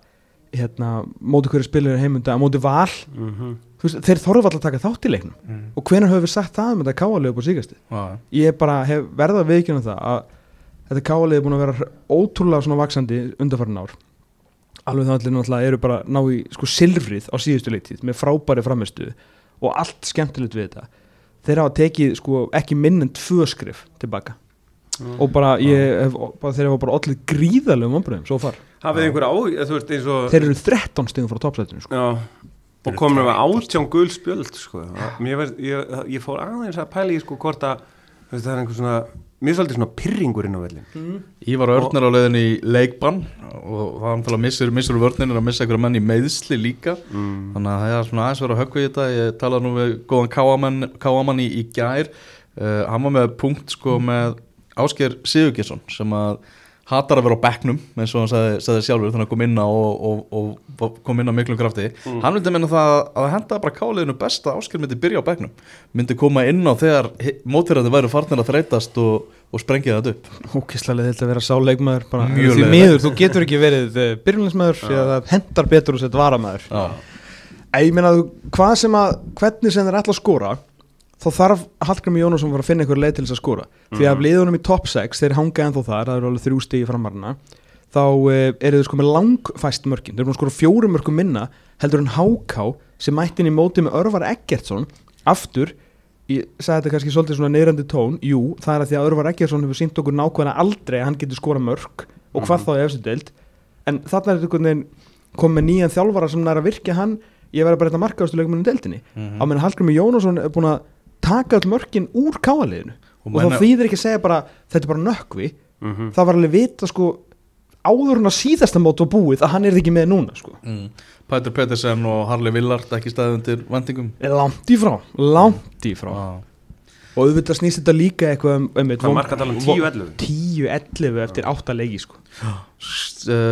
C: hérna, móti hverju spilir heimunda, á móti val.
B: Mhm.
C: þú veist, þeir þorfa alltaf að taka þátt í leiknum.
A: Mm.
C: og hvenær höfum við sagt það um þetta káalið upp á þetta káalið er búin að vera ótrúlega svona vaksandi undarfærin ár. Alveg þá allir náttúrulega eru bara ná í sko silfrið á síðustu leiktíð með frábæri framistu og allt skemmtilegt við þetta. Þeir hafa tekið sko ekki minn en tvö skrif tilbaka. Og bara ég hef, bara, þeir hafa bara allir gríðarlegum ombröðum svo far.
B: Hafið einhver á, þú veist, eins og
C: þeir eru 13 stigum frá toppsætinu sko.
B: Já, og komum við átján gul spjöld sko. Verð, ég, ég fór aðeins að pæla í sko hvort að veist, það er einhver svona, mér er svolítið svona pyrringurinn á vellin
A: Ívar Örn er á leiðin í leikbann og það er náttúrulega missur, missur vörninn er að missa einhverja menn í meðsli líka.
B: Mm.
A: þannig að það er svona aðeins verið að höggva í þetta. Ég talaði nú við góðan káamann í, í gær. Uh, hann var með punkt sko með Ásker Sigurgesson sem að hatar að vera á bekknum eins og hann sagði, sagði sjálfur þannig að kom inn á og, og, og kom inn á miklum krafti. Hann vildi menna það að henda bara káliðinu best að Ásker myndi byrja á bekknum. Myndi koma inn á þegar mótverðandi væri farnir að þreytast og, og sprengja þetta upp.
C: Ókesslega þetta að vera sáleikmaður bara,
A: Mjög
C: því miður, þú getur ekki verið byrjulegsmaður því að það hendar betur og sett varamæður
A: Já,
C: ég meina þú, hvað sem að hvernig sem þeir ætla að skora þá þarf Hallgrimur Jónasson að finna einhver leið til þess að skora. Því að liðunum í top 6 þeir hanga ennþá þar, það eru alveg þrjú stigi framarna þá uh, eru þau sko með langfæst mörkin, þeir eru skora fjórum mörkum minna heldur en Háká sem mætti inn í móti með Örvar Eggertsson aftur, ég sagði þetta kannski svolítið svona neyrandi tón, jú, það er að því að Örvar Eggertsson hefur sínt okkur nákvæmlega aldrei að hann getur skora mörk og hvað þá í efstu deild. En þarna er þetta komið nýjan þjálfara sem nær að virkja hann ég verði bara þetta markaðustu leikumunum deildinni.
A: Mhm.
C: á meðan Hallgrimur Jónasson er búin að taka all mörkin úr káaliðinu.
A: Og
C: og, þá þýðir ekki að segja bara þetta er bara nökkvi,
B: Mhm.
C: það var alveg vita sko áður en að síðasta mót var búið að hann er ekki með núna sko.
A: Mm. Pætur Pettersen og Harli Villard ekki staðið undir vendingum
C: langt í frá, langt í frá.
A: Já,
C: og auðvitað snýst þetta líka eitthvað um, um
B: Hvað marka tala um 10-11?
C: 10-11 eftir 8 leiki sko.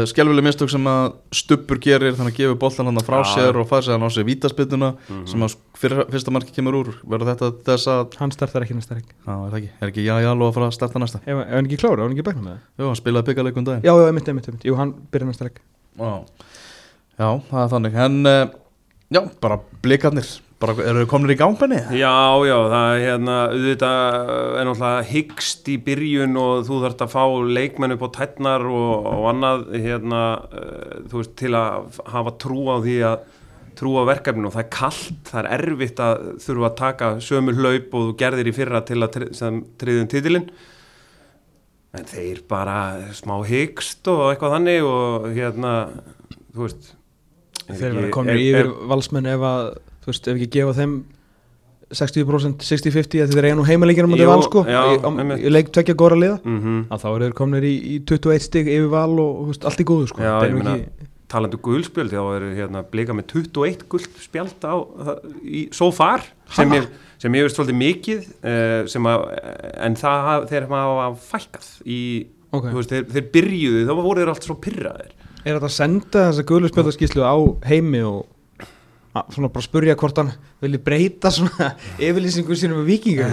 A: Skelvileg mistök sem að Stubbur gerir þannig að gefa boltan hann frá
B: Já.
A: sér og fær sér hann á sér vítaspituna
B: Mhm.
A: sem að fyrra, fyrsta marki kemur úr. Verður þetta þess að
C: hann startar ekki næsta leik.
A: Já, er það ekki, er ekki já, já, alveg að fara að starta næsta?
C: Ef, hann ekki klára, ef hann ekki bækna með það
A: hann spilaði byggaleikum daginn.
C: Já, já, emitt, emitt, emitt, jú, hann byrjar næsta leik.
A: Já, já það er þannig. En uh, já, bara blikarnir Bara, eru þau komnir í gangbenni?
B: Já, já, það er hérna, auðvitað er náttúrulega hyggst í byrjun og þú þarfst að fá leikmenn upp á tætnar og, og annað, hérna, uh, þú veist, til að hafa trú á því að trú á verkefninu og það er kallt, það er erfitt að þurfa að taka sömu hlaup og þú gerðir í fyrra til að triðum titilinn en þeir bara smá hyggst og eitthvað þannig og hérna, þú veist
C: Þeir komnir
B: er-
C: yfir valsmenn ef að, þú veist, ef ekki gefa þeim 60% 60-50 að þeir eiga nú heimaleikina mútið
B: Jú,
C: val sko
B: já,
C: í, á, í leik tvekja góra liða
B: Mhm.
C: að þá eru þeir komnir í, í 21 stig yfir val og veist, allt í góðu sko
B: Já,
C: ekki-
B: talandi guldspjöld þá eru hérna blika með 21 guldspjald á, það- í, so far sem
C: Ha?
B: ég, sem ég veist svolítið mikið uh, að, en það þeir hafa fækkað í,
C: Ok.
B: þú veist, þeir, þeir byrjuðu þá voru þeir allt svo pyrraðir
C: Er þetta að senda þessa guðluspjöldaskíslu á heimi og svona bara spurja hvort hann vilji breyta svona yfirlýsingu sínum með vikingar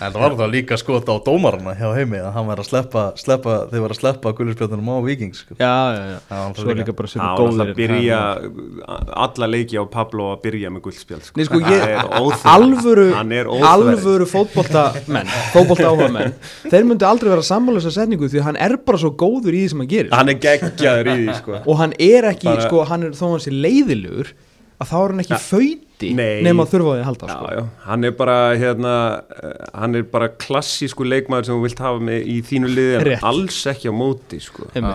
A: En það var það líka skot á dómarana hjá heimi að hann var að sleppa, sleppa þeir var að sleppa gulurspjöldunum á vikings sko.
C: Já, já, já
A: Það var
C: Svo er líka bara góðir
B: alltaf að byrja alla leiki á Pablo að byrja með guldspjald sko.
C: Nei, sko, ég, alvöru,
B: er
C: alvöru fótboltamenn, fótbolta áhugamenn, þeir myndi aldrei vera sammála þessa setningu því hann er bara svo góður í því sem hann gerir.
B: hann er geggjaður í því sko.
C: Og hann sé leiðilegur, að þá er hann ekki
B: Ja,
C: föyti nema að þurfa á því að halda,
B: Já,
C: sko.
B: já, hann er bara hérna, eh, hann er bara klassísku leikmaður sem þú vilt hafa með í þínu liði en
C: Rétt.
B: alls ekki á móti sko.
A: Þannig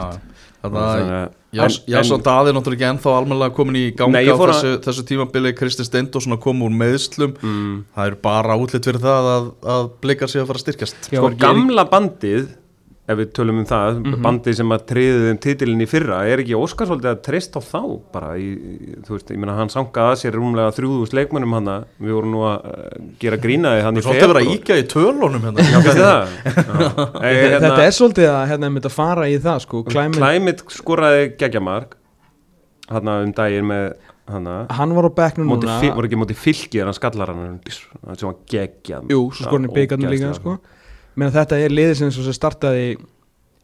A: að svo Daði er náttúrulega ekki ennþá almennilega komin í ganga
B: Nei,
A: á
B: fór að-
A: þessu, þessu tímabili. Kristi Steindósson að koma úr meðslum
B: mm,
A: það er bara útlitt fyrir það að, að blikar sig að fara að styrkjast.
C: Já,
B: sko gamla bandið ef við tölum um það,
C: Mhm.
B: bandið sem að triðið um titilin í fyrra, er ekki Óskar svolítið að treysta á þá bara í, þú veist, ég meina hann sangaði að sér rúmlega þrjúðust leikmönnum hann við vorum nú að uh, gera grínaði hann í
A: Svo ætti að vera íkja í tölunum hérna
B: Já. Eh, hérna,
C: Þetta er svolítið að hérna myndi að fara í það, sko, Climate,
B: Climate skoraði geggjamark hann um daginn með hann
C: hann var á bekknum
B: móti,
C: núna,
B: fi- voru ekki móti fylki en hann skallar hann sem var geggjað
C: jú, svo skorinn í byggarnu líka, sko. Meina þetta er liðið sem svo sem startaði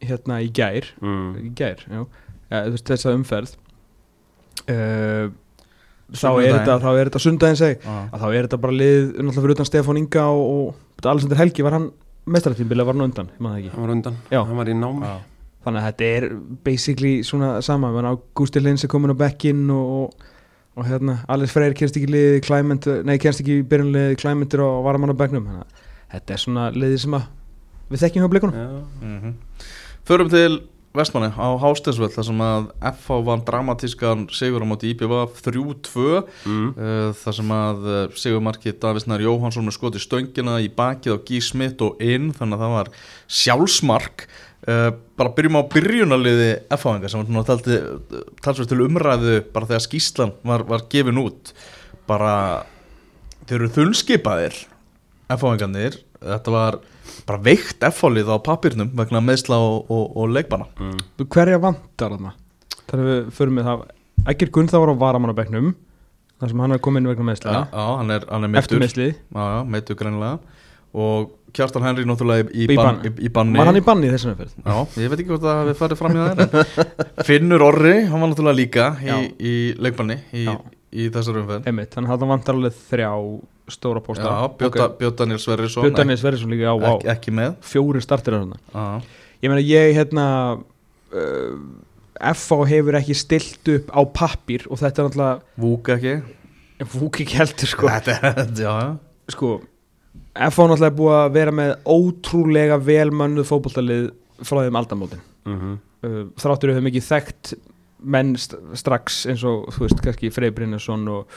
C: hérna í gær,
B: mm.
C: í gær, já, ja, veist, þessa umferð. Uh, þá er þetta þá er þetta sundaginn seg að þá er þetta bara lið náttúrulega fyrir utan Stefán Inga og, og Alessandur Helgi var hann mestaratímbil var hann undan, ég maður það ekki.
B: Hann var undan,
C: Já.
B: hann var í námi.
A: Já.
C: þannig að þetta er basically svona sama, Ágústi Lins er komin á bekkinn og, og hérna Alice Freyr kennst ekki í liðið Clement, nei kennst ekki í byrjunliðið Clement er á varamann á að þetta er svona liðið sem að við þekkjum hjá blikunum
B: Já.
A: Mhm. Förum til Vestmanni á Hásteinsvöld þar sem að FH vann dramatískan sigur á móti IPVF 3-2
B: Mm.
A: uh, þar sem að uh, sigurmarkið Davísnær Jóhansson með skoti stöngina í bakið á G. Smith og inn þannig að það var sjálfsmark uh, bara byrjum á byrjunarliði FH-inga sem talsveit til umræðu bara þegar skýslan var, var gefin út bara þeir eru þunnskipaðir FH-ingarnir þetta var bara veikt F-fólið á pappirnum vegna meðsla og, og, og leikbana
B: Mm.
C: hverja vantar þarna? Þannig að við förum með það. Ægir Gunn það var á varamann á bekknum þar sem hann er komin vegna
A: já,
C: meðsla
A: já, hann er, hann er já, meittur greinlega og Kjartan Henry náttúrulega í, í,
C: Í
A: ban,
C: bann.
A: í, í banni.
C: Var hann í banni í þessum umferð?
A: Já, ég veit ekki hvort það við farið fram í það en Finnur Orri, hann var náttúrulega líka í, leikbanni í, þessar umferð.
C: Einmitt, þannig að það vantar alveg þrjá stóra.
A: Bjóta Daniel Sverrisson
C: Björn Daniels Verðarsson líka,
A: ekki,
C: vá,
A: ekki, með.
C: Fjóri startir á þarna.
A: Já,
C: Ég meina, ég hérna uh, FH hefur ekki stilt upp á pappir og þetta er náttúrulega
A: Vúk ekki.
C: Fúk ekki heldur, sko.
A: Þetta já, já.
C: Sko, FH náttúrulega er búið að vera með ótrúlega velmönnuð fótboltalið frá þeim aldamótin.
B: Mm
C: uh, þráttur við höfum ekki þekkt menn st strax eins og þú veist kannski Frey Brynjarsson og,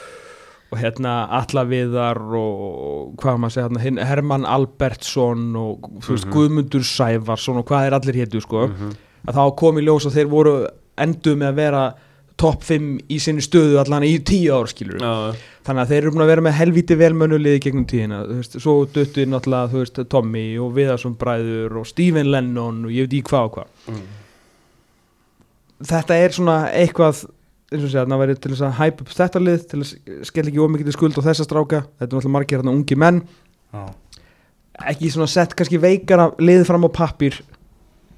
C: og hérna Alla Viðar og hvað maður segja hérna Hermann Albertsson og veist
B: Mhm.
C: Guðmundur Sævarsson og hvað er allir hétu sko
B: -hmm.
C: að þá kom í ljós að þeir voru enduð með að vera topp 5 í sinni stöðu allan í 10 ár skilur
B: Já,
C: þannig að þeir eru búin að vera með helvíti velmönnuliði gegnum tíðina, þú veist, svo duttu náttúrulega, þú veist, Tommy og Viðarsson bræður og Stephen Lennon og ég veit í hvað og hvað
B: mm.
C: þetta er svona eitthvað eins og segja, það væri til þess að hæpa upp þetta lið til að skella ekki ómikið til skuld á þessa stráka. Þetta er náttúrulega margir hérna ungi menn.
A: Já,
C: ekki svona sett kannski veikara lið fram á pappir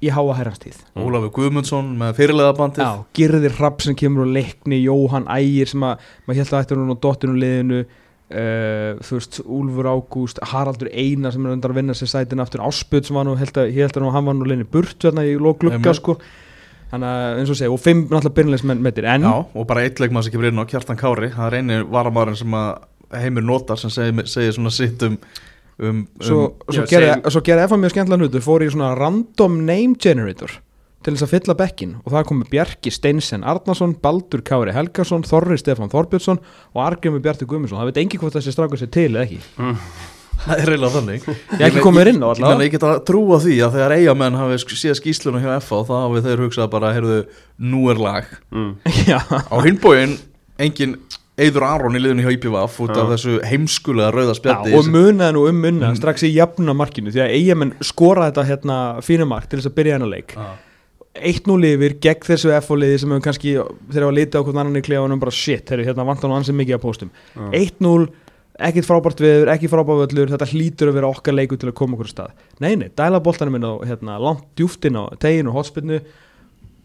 C: í háa herranstíð
A: Ólafur Guðmundsson með fyrirlega bandið
C: Já, Girðir Rapp sem kemur og leikni Jóhann Ægir sem að maður held að ætti hún á dottinu liðinu uh, þú veist, Úlfur Ágúst Haraldur Einar sem er undan að vinna sér sætin aftur Áspjöld sem var nú, held að, held að nú, hann var nú liðinu burt hérna í lók glugga
A: Einmitt.
C: sko þannig að eins og segja, og fimm náttúrulega byrjulegsmenn metir, en
A: Já, og bara eitt leikmann sem kemur inn á Kjartan Kári. Það er eini varamæðurinn sem að heimur notar sem segir, segir svona sitt um um,
C: svo,
A: um
C: svo,
B: já,
C: gerði,
B: segjum-
C: svo gerði FA mjög skemmtilega hlutu fór í svona random name generator til þess að fylla bekkin og það komi Bjarki Steinsen Arnason, Baldur Kári Helgason Þorri Stefán Þorbjörnsson og Argrimi Bjarti Guðmundsson, það veit engi hvort þessi strákur sér til eða ekki,
A: það er reyna þannig.
C: Ég ekki komið inn á
A: Ég,
C: allavega
A: ég get að trúa því að þegar eigamenn hafi séð skýslunum hjá FA þá hafi þeir hugsað bara, heyrðu, nú er lag.
B: Mm.
A: Á hinbóin, engin Eidur Aron í liðinu hjá IPVF út af þessu heimskulega rauða
C: Já,
A: spjaldi
C: og munaði nú um munna strax í jafna markinu því að eigamenn skora þetta hérna fínu mark til þess að byrja hennar leik.
A: Já.
C: 1-0 yfir gegn þessu F liði sem hefur kannski þegar var litið á hvern annan í klefanum bara shit, þeir hérna vantar nú ansið mikið að póstum. 1-0, ekkit frábært viður ekki frábært völlur, þetta hlýtur að vera okkar leiku til að koma okkur stað. Nei, nei, dæla boltanum inn á hérna, langt djúftin á teginu og hotspinnu,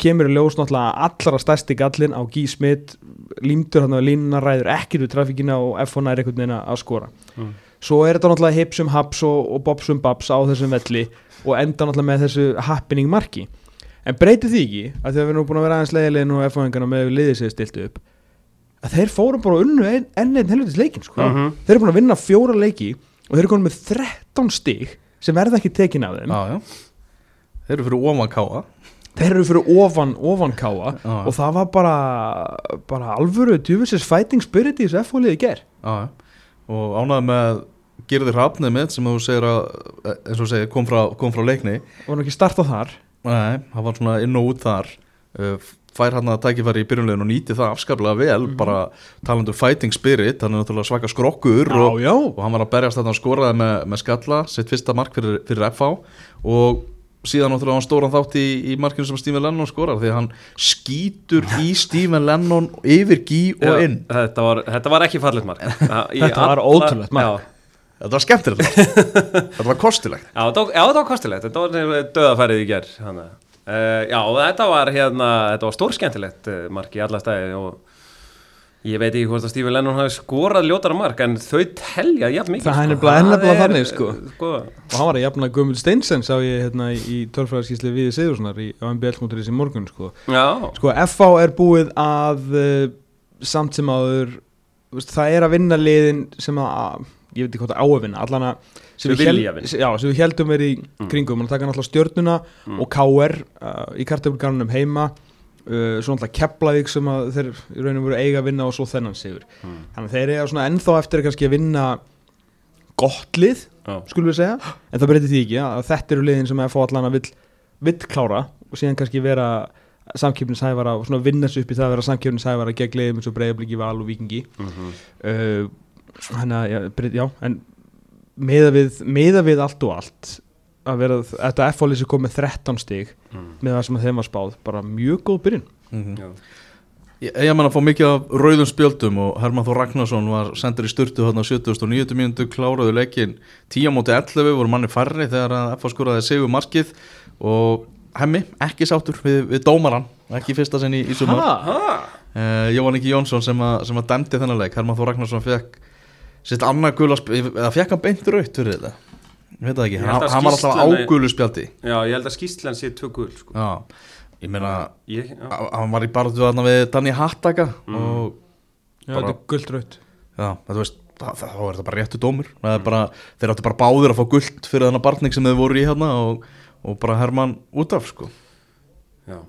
C: kemur í ljós náttúrulega allra stærsti gallin á Guy Smith, límtur hann á línuna ræður ekkit við trafíkina og F1 er einhvern veginn að skora.
B: Mm.
C: Svo er þetta náttúrulega hipsum haps og, og bobsum babs á þessum velli og enda náttúrulega með þessu happening marki. En breytir því ekki að þegar við erum búin að vera aðeins leiðilegin og F1-ingana með við liðið sér stilt upp að þeir fórum bara unnu enn ein, einn helvitis leikin sko.
B: Mhm.
C: þeir eru búin að vinna fjóra leiki og þeir eru konum með 13 stig sem verða ekki tekin af þeim
A: Já, já. Þeir eru fyrir ofan káa
C: þeir eru fyrir ofan, ofan káa
A: Já.
C: og það var bara, bara alvöru djúfisins fighting spirit í þessu F-fóliði ger
A: Já, já. og ánægð með Girðir Hrafnið mitt sem þú segir að eins og þú segir kom frá, kom frá leikni
C: og var nú ekki startað þar
A: Nei, það var svona inn og út þar uh, fær hann að tækifæri í byrjunlegin og nýti það afskaplega vel bara talandu fighting spirit, hann er náttúrulega svaka skrokkur og,
C: já,
A: og hann var að berjast þarna og skoraði með, með skalla sitt fyrsta mark fyrir, fyrir FH og síðan náttúrulega hann stóran þátt í, í markinu sem Stephen Lennon skorar því að hann skýtur í Stephen Lennon yfir gí og
B: Já,
A: inn.
B: þetta, var, þetta var ekki fallet mark.
C: Þetta var ótrúlegt mark.
B: Já,
A: þetta var skemmtilegt þetta var kostilegt.
B: Já, þetta var, já, kostilegt, þetta var döðafærið í ger hana. Uh, Já, þetta var hérna, þetta var stórskemmtilegt uh, mark í alla stæði og ég veit ekki hvort að Stephen Lennon hafi skorað ljótara mark en þau telja jafn mikið
C: Það er
B: sko.
C: er nefnilega þannig, sko.
B: uh, sko.
C: og hann var að jafna Guðmund Steinsen sá ég hérna í, tölfræðarskísli við Sigurssonar í MBL.is í morgun sko.
B: Já,
C: sko FH er búið að uh, samt sem áður það er að vinna liðin sem að ég veit ekki það á að vinna allan að
B: Sem
C: við hel- já, sem við heldum er í
B: Mm.
C: kringum og taka náttúrulega stjörnuna
B: Mm.
C: og KR uh, í kartöfulgarnum heima uh, svo náttúrulega Keflavík sem að þeir í rauninu voru eiga að vinna og svo þennan sigur
B: Mm.
C: þannig að þeir eiga svona ennþá eftir kannski að vinna gott lið
B: já,
C: skulum við segja, en það breytir því ekki að þetta eru liðin sem FH allan að vill, vill klára og síðan kannski vera samkeppnishæfara og svona vinna sig upp í það að vera samkeppnishæfara gegn liðum eins og breyðabliki, val og vikingi
B: mhm.
C: uh, þannig að, já, já en meða við, meða við allt og allt að vera, þetta F-fólið sem kom með 13 stig
B: Mm.
C: með það sem þeim var spáð, bara mjög góð byrjun
A: mm -hmm.
B: Já.
A: Ég menn að fá mikið af rauðum spjöldum og Herman Þór Ragnarsson var sendur í styrtu þarna á 70. mínútu, kláraðu leikin 10 móti 11, voru manni færri þegar að FH skoraði sigur markið og hemmi, ekki sátur við, við dómaran, ekki fyrsta sinni í, í sumar
B: Ha?
A: uh, Jóhann Ingi Jónsson sem að, sem að dæmdi þennan leik Herman Þór Ragnarsson fekk sitt annað gula spjald, eða fekk hann beint raut fyrir þetta, ég veit það ekki hann, hann var alltaf á gulu spjaldi
B: Já, ég held að skýslan sé tvö gul sko.
A: Já, ég meina
B: ég, já.
A: hann var í barðu þarna við Danny Hattaka
B: Mm.
A: og
C: já,
A: Bara-
C: þetta er gullt raut
A: Já, þetta veist, þá er þetta bara réttu dómur það er bara, þeir áttu bara báðir að fá gullt fyrir þennan barning sem þeir voru í hérna og, og bara Herman út af sko
B: já.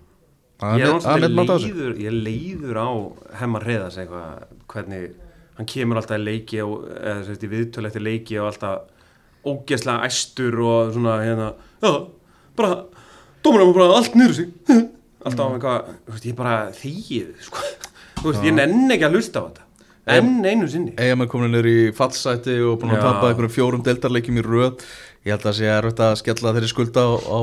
A: Það
B: Ég er leiður, ég leiður á hemmar reyðas eitthvað, hvernig hann kemur alltaf í leiki og, eða sérst í viðtölu eftir leiki og alltaf ógeðslega æstur og svona hérna, já, bara dómarinn var bara allt niður sig. Alltaf mm. eitthvað, þú veist, ég bara þýið, sko, þú veist, ég nenn ekki að hlusta á þetta, enn einu sinni.
A: EM er komin niður í fallsæti og búin að
B: Já.
A: tapa einhverjum fjórum deltarleikjum í röð. Ég held að það sé erfitt að skella þeirri skulda á, á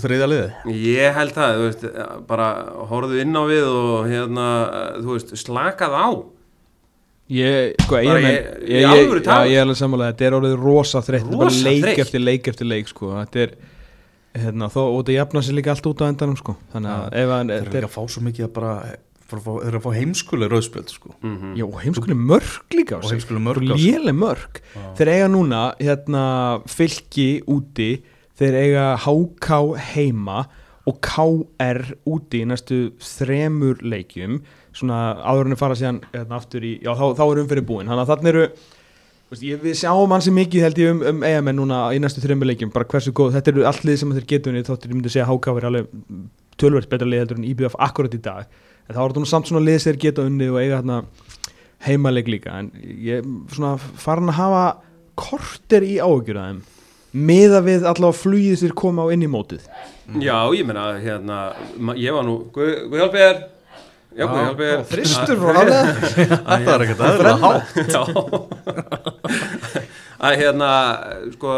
A: þriðja liði
B: Ég held það, þú veist, bara horfðu inn á við og hérna, þú veist, slakað á
C: Ég, sko, ég, ég,
B: ég-
C: ég,
B: í
C: ég,
B: alvöru
C: já,
B: talað.
C: ég er alveg sammála, þetta er orðið rosa þreytt, þetta er leik
B: þreytt.
C: eftir leik eftir leik, sko, þetta er hérna, þó, og það jafna sér líka allt út á endanum sko. þannig að ef hann
A: Þeir eru líka að fá svo mikið að bara fara að fá- Þeir eru að fá heimskuleg rauðspjöld sko.
B: Mhm.
C: já, heimskuleg mörg líka
A: Og heimskuleg mörg
C: léleg mörg þeir eiga núna hérna, fylki úti þeir eiga HK heima og KR úti í næstu þremur leikjum svona áður en að fara síðan hérna, aftur í, já þá, þá er umfyrir búin. Þannig að þannig eru veist, ég, við sjáum hansi mikið held ég um, um eigamenn núna í næstu þremur leikjum. Bara hversu góð, þetta eru allt lið sem þeir getur unnið, þóttir ég myndi segja HK verið alveg tölvert betra lið heldur en IBF akkurat í dag. En þá er þetta samt svona lið sem geta unnið og eiga hérna heimaleik líka. En ég er svona farin að hafa korter í áhugjur að þeim miða við allavega flugið sér koma á inn í mótið.
B: Já, ég meina, hérna, ég var nú, Guð Guð
C: þristur frá haflega
A: Þetta er hátt.
B: Að hérna, sko,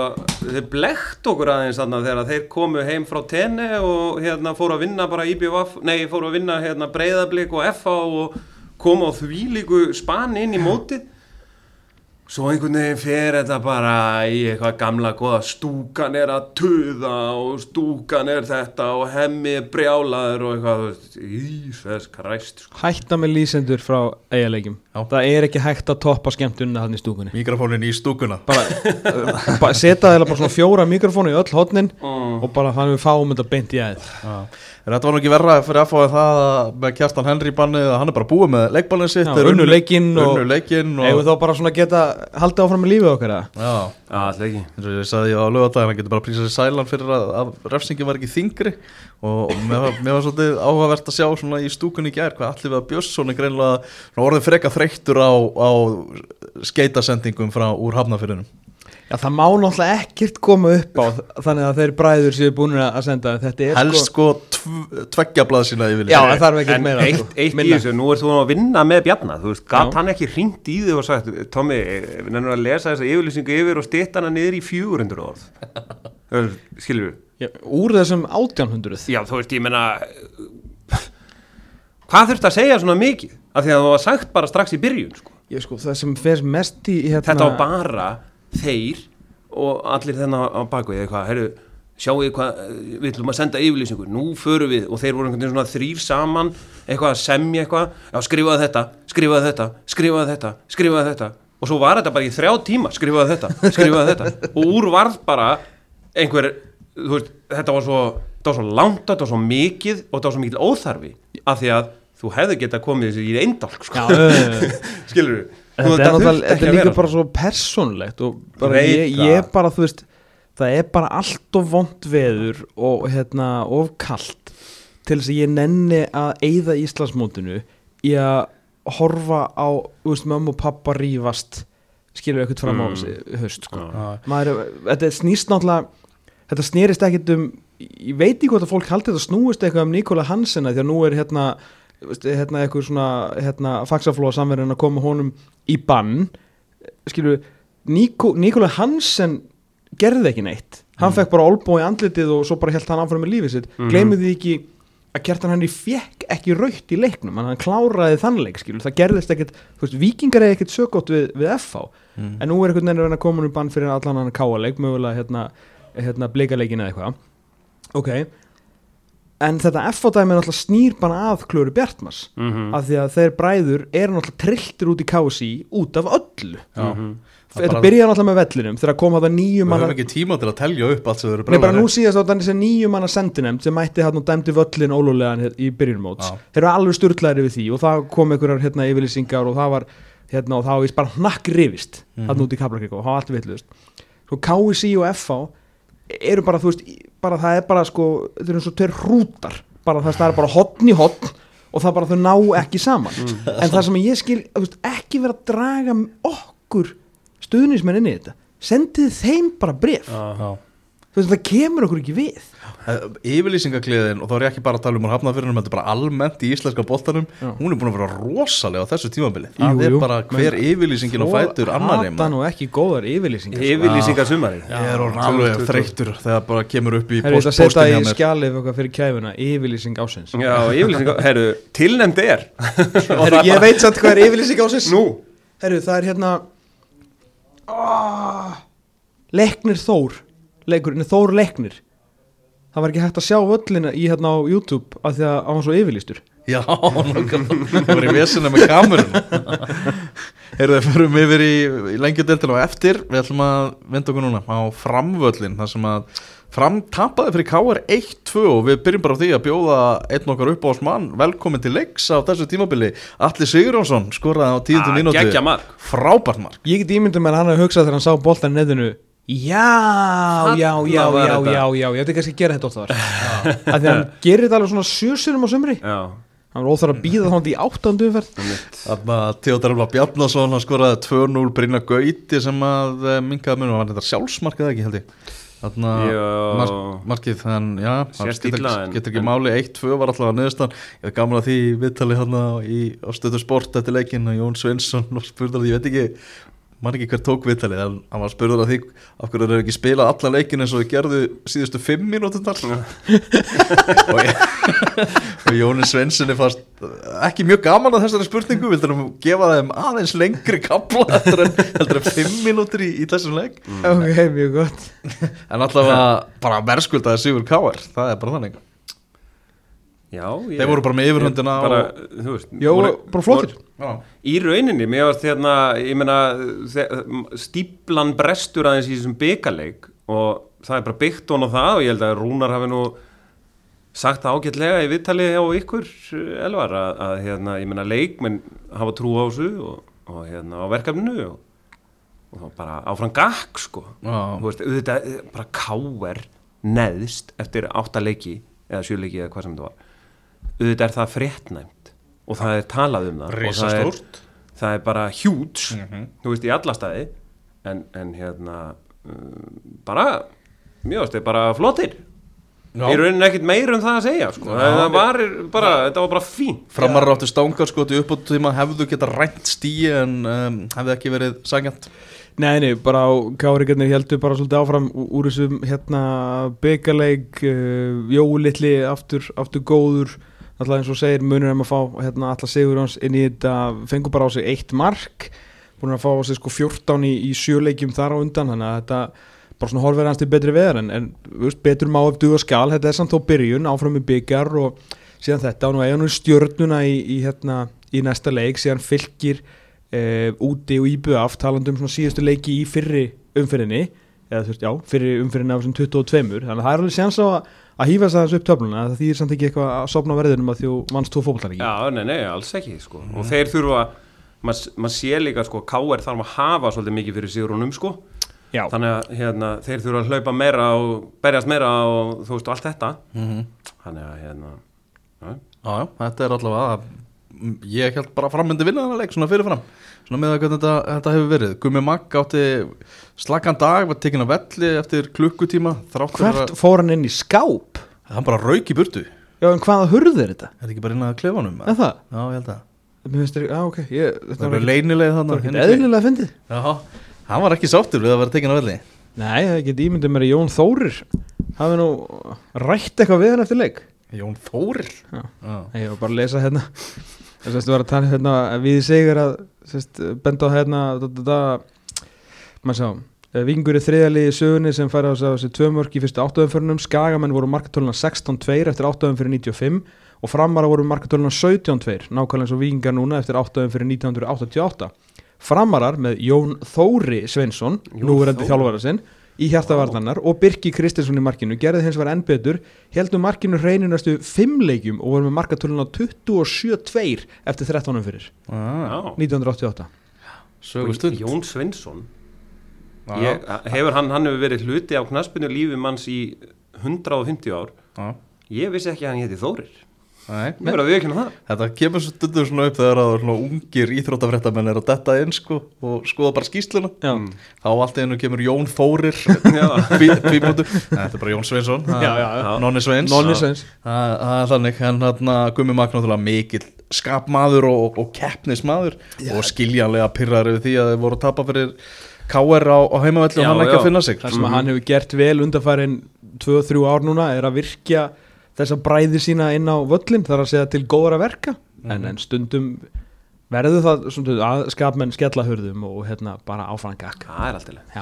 B: þeir blekt okkur aðeins þarna þegar þeir komu heim frá tenni og hérna fóru að vinna bara IBVF, nei, fóru að vinna hérna breyðablík og FH og komu á þvílíku spani inn í mótið. Svo einhvern veginn fer þetta bara í eitthvað gamla goða stúkan er að tuða og stúkan er þetta og hemmi er brjálaður og eitthvað, þú veist, Ísvegs kræst, sko.
C: hætta með lýsendur frá eigaleikjum
A: Já.
C: það er ekki hægt að toppa skemmtunna hann í stúkunni
A: Mikrofónin í stúkuna
C: bara, bara setja þeirra bara svona fjóra mikrofónu í öll hotnin
B: Mm.
C: og bara þannig við fáum þetta beint í aðeins
A: Já. En Þetta var nú ekki verra fyrir að fá það að með Kjartan Henry bannið að hann er bara búið með leikballin sitt
C: unnu leikinn og-
A: og
C: þá bara svona geta haldið áfram með lífið okkar eða?
A: Já,
B: Já, alltaf ekki.
A: eins og ég sagði á lögadaginn hann getur bara prísað sér sælan fyrir að, að refsingin var ekki þingri og, og mér, var- mér var svolítið áhugavert að sjá svona í stúkunni í gær hvað allir við að Björnsson er greinlega svona orðið freka þreyttur á, á skeitasendingum frá úr hafnafyrinum
C: Já, það má náttúrulega ekkert koma upp á þannig að þeir bræður séu búin að senda þetta er
A: helst sko tv tveggja blað sína yfir
C: Já, en það er ekkert
B: En
C: meira
B: eitt,
C: sko.
B: eitt í þessu, nú ert þú að vinna með Bjarnar, þú veist, gatt hann ekki ringt í þig og sagt, við nefnum að lesa þessa yfirlýsingu yfir og stýtt hana niður í 400 orð.
C: Já, úr þessum 1800
B: Já, þú veist, ég meina, hvað þurft að segja svona mikið? Af því að þú var sagt bara strax í byrjun, sko.
C: Ég sko, það sem fer mest í hérna,
B: Þetta var bara þeir og allir þennan á bakvið eitthvað, heyrðu, sjáu þið hvað, við ætlum að senda yfirlýsingu, nú förum við. Og þeir voru einhvern veginn svona þrýr saman, eitthvað að semja eitthvað, já skrifaði þetta, skrifaði þetta, skrifaði þetta, skrifaði þetta. Og svo var þetta bara í þrjá tíma, skrifaði þetta, skrifaði þetta. Og úr varð bara einhver, þú veist, þetta var svo, svo langt, þetta var svo mikið og þetta var svo mikil óþarfi af því að þú hefði getað komið þessi í eindálk, sko,
C: Já, uh,
B: skilur við.
C: þetta er, þetta er líka bara svo persónulegt og bara ég, ég bara, þú veist það er bara allt of vond veður og hérna, of kalt til þess að ég nenni að eyða Íslandsmótinu í að horfa á, þú veist, mömmu og pappa rífast skilur eitthvað fram á
B: Mm.
C: höst, sko maður, þetta snýst náttúrulega þetta snýrist ekkit um ég veit ekki hvort að fólk haldi þetta snúist eitthvað um Nikola Hansena því að nú er hérna hérna eitthvað svona hérna, faxaflóa samverðin að koma honum í bann. Skilur Nico, Nikola Hansen gerði ekki neitt. Hann fekk bara olbó í andlitið og svo bara held hann áfram með lífið sitt. Mm
B: Mhm.
C: því ekki að Kjartan Henry fekk ekki raut í leiknum. Hann kláraði þannleik skilur það gerðist ekkit, þú veist, vikingar er ekkit sögótt við, við FH
A: Mm.
C: en nú er einhvern veginn að koma um bann fyrir allan hann káaleik, mögulega hérna, hérna bleikaleikin eða eitthvað. Ok en þetta FH-dæmi er náttúrulega snýr bara að Klöru Bjartmars
B: Mhm.
C: af því að þeir bræður eru náttúrulega trilltir út í KSI út af öllu
A: Já.
B: Mhm.
A: Það
C: þetta byrjar náttúrulega með vellinum þegar kom það nýju
A: Við
C: manna
A: höfum ekki tíma til að telja upp allt sem þau eru
C: Nei, bara nú síðast á þannig sem nýju manna sendinemnd sem mætti hann og dæmdi völlin ólulegan í byrjunmóts
A: Já.
C: þeir eru alveg sturglæri við því og það kom einhverjar hérna, yfirlýsingar og það var hérna, og það eru bara, þú veist, bara það er bara sko, þeir eru eins og tveir hrútar. Bara það er bara hotn í hotn og það bara þau ná ekki saman. En það sem ég skil, þú veist, ekki vera að draga okkur stuðnismenn inn í þetta. Sendið þeim bara bref
A: Já.
C: Þú veist, það kemur okkur ekki við.
A: Yfirlýsingakliðin og þá er ég ekki bara að tala um að hafna fyrir þetta er bara almennt í íslenska boltanum.
C: Já.
A: hún er búin að vera rosalega á þessu tímabili. Það er
C: jú.
A: bara hver yfirlýsingin og fætur annari
C: hata nú ekki góðar yfirlýsingar sko.
B: Yfirlýsingar sumari
A: ég er alveg þreyttur þegar bara kemur upp í
C: Herru, ég ætla að
A: post-
C: setja í skjalið fyrir kæfuna yfirlýsing ásins
B: Já, yfirlýsingar, herru, tilnæmd er.
C: Herru, ég veit samt hvað er yfirlýsing ásins
B: Nú,
C: Herru, það er hérna oh, Leknir Þór Leikurinn er Þór Leknir það var ekki hægt að sjá völlina í hérna á YouTube af því að hann var svo yfirlýstur.
A: Já, nákvæmlega. Það var í vesinu með kamerun Heyrðu, við förum yfir í, í lengjudeltina og eftir. Við ætlum að vinda okkur núna á framvöllin þar sem að fram tapaði fyrir KR 1-2 og við byrjum bara á því að bjóða einn okkar upp á oss mann velkomin til leiks á þessu tímabili. Alli Sigurjónsson skoraði á tíundu
B: Ah,
A: mínúti. Frábært mark.
C: Ég get ímyndum með hann að hugsa þegar hann sá boltan neðinu Já, já, já, já,
B: var
C: já, já, já, ég ætti kannski að gera þetta oft þar. Að því að hann gerir þetta alveg svona sjösurum á sömri
B: Já,
C: hann var óþar að býða þannig í áttandu umferð.
A: Þarna Theodor Elva Bjarnason hann skoraði 2-0 Brynja Gauti sem að uh, minkaði munum, var þetta sjálfsmarkið ekki held ég? Þarna
B: Já.
A: mark, markið þann, já,
B: Sést
A: getur, ekki- máli. 1-2 var alltaf að neðustan ég gaman að því í viðtali hann í, á stöðu sport eftir leikin og Jón Sveinsson og spurður að ég veit ekki man ekki hver tók viðtalið en hann var spurður að því af hverju þeir eru ekki spilað alla leikin eins og þau gerðu síðustu 5 mínútur þar og, og Jóni Svenssoni fannst ekki mjög gaman að þessari spurningu vildur hann gefa þeim aðeins lengri kapla heldur en, heldur en 5 mínútur í, í þessum leik.
C: Ok, mjög gott.
A: En allavega bara verðskuldaði Sigur Káar það er bara þannig
B: já ég,
A: þeir voru bara með yfirhundina
B: bara,
A: og,
B: þú veist,
C: Jó,
B: voru-
C: bara flottir
A: já,
B: Í rauninni, mér varst hérna, ég meina, þe- stíplan brestur aðeins í þessum byggaleik og það er bara byggt á það og ég held að Rúnar hafi nú sagt það ágætlega í viðtali á ykkur, Elvar, að, að hérna, ég meina, leikmenn hafa trú á þessu og, og hérna, á verkefninu og, og þá bara áfram gakk, sko.
A: Já.
B: Þú veist, auðvitað, bara káer neðst eftir átta leiki eða sjö leiki eða hvað sem þetta var. Auðvitað er það fréttnæmt og það er talað um það. og það er- það er bara hjúts
A: Mhm.
B: þú veist í alla staði en, en hérna um, bara, mjög veist, bara flottir
A: Já.
B: í rauninni ekkit meir um það að segja sko.
A: Já.
B: það var bara, þetta var bara fín
A: Framar áttu stangarskoti upp á tíma hefðu geta rænt stíi en um, hefði ekki verið sangjant
C: Nei, nei, bara á Kárikarnir heldur bara svolítið áfram úr þessum hérna byggaleik uh, Jólitli aftur, aftur góður alltaf eins og segir munur um að fá hérna alla Sigurjóns inn í þetta fengur bara á sig eitt mark búin að fá á sig sko 14 í, í sjöleikjum þar á undan þannig að þetta bara svona horfir hans til betri veðar en, en veist, betur má ef duga skal þetta er samt þó byrjun áfram í byggjar og síðan þetta og nú eiga nú stjörnuna í, í, hérna, í næsta leik síðan fylgir uh, úti og íbjöf talandi um svona síðustu leiki í fyrri umfyrinni eða þú veist, já, fyrri umfyrinni af þessum 22 þannig að það er alveg séns á að, að hýfa þess upp töfluna það þýðir samt ekki eitthvað að sopna verðinum að þjó vannst tvo fótbollar
B: já, nei, nei, alls ekki sko. og þeir þurfa maður mað sé líka sko, K.R. þarf að hafa svolítið mikið fyrir Sigrunum sko.
C: Já,
B: þannig að hérna, þeir þurfa að hlaupa meira og berjast meira og þú veist og allt þetta
A: mm
B: þannig að hérna ja.
A: Já, já, þetta er allavega ég held bara frammyndi vinna þennan leik svona fyrirfram svona með að hvernig þetta, þetta hefur verið Gummi Magg átti slakan dag var tekin að velli eftir klukkutíma
C: hvert fór hann inn í skáp?
A: að hann bara rauk í burtu er
C: Já, en hvaða hurð er þetta?
A: þetta ekki bara inn að klefanum?
C: Er það?
A: Já, ég held að
C: Mér finnst þér, já, ok ég,
A: það
C: Þetta
A: er bara
C: ekki,
A: leynileg
C: það var
A: þannig
C: ekki eðlilega fyndið
A: Já, hann var ekki sáttur við að vera tekin að velli
C: Nei, það get ímyndið mér að Jón Þórir hafi nú rætt eitthvað við hann eftir leik
A: Jón Þórir
C: Já.
A: Já.
C: Ég var bara að lesa hérna þess að þú var að tala hérna við segur að sest, benda á hérna maður sjá eh, Víkingur er þriðalið í sögunni sem færi á þessi tvö mörk í fyrstu áttuðumförunum Skagamenn voru markatöluna 16-2 eftir áttuðum fyrir 95 og framara voru markatöluna 17-2 nákvæmlega eins og Víkingar núna eftir áttuðum fyrir 1988 Framarar með Jón Þóri Sveinsson
B: Jón
C: núverandi
B: Þóri.
C: þjálfara sinn í hjartavarnanar og Birki Kristinsson í markinu gerði hins vegar enn betur heldum markinu reyninastu fimm leikjum og voru með markatölun á 27-2 eftir 13 fyrir.
A: Ah,
B: Já.
C: 1988
A: Sögu stund
B: Jón Svensson
A: Já.
B: ég, hefur hann, hann hefur verið hluti á knaspinu lífi manns í 150 ár.
A: Já.
B: ég vissi ekki að hann héti Þórir
A: Nei,
B: ég verið að viðkynna það.
A: Þetta kemur stundum svona upp þegar að ungir íþróttafréttamenn er að detta inn sko og skoða bara skýsluna
C: Já.
B: Mm.
A: þá allt í hennu kemur Jón Þórir.
B: Já.
A: tvíbútu, þetta er bara Jón Sveinsson.
C: Já, já, já.
A: Nonni Sveins.
C: Nonni Sveins.
A: Það er þannig, en hann Gummi Magn náttúrulega mikill skapmaður og, og keppnismadur og skiljanlega pyrrar yfir því að þeir voru að tapa fyrir KR á, á heimavelli og
B: Já,
A: hann ekki
B: já.
A: að finna sig.
C: Það sem hann hefur gert vel undarfærin 2-3 ár núna er að virkja þessa bræði sína inn á völlin þar að segja til góðra verka. En, en stundum verður það svona, að skapmenn skella hurðum og hérna bara áfram gakk
B: Það er allt í leið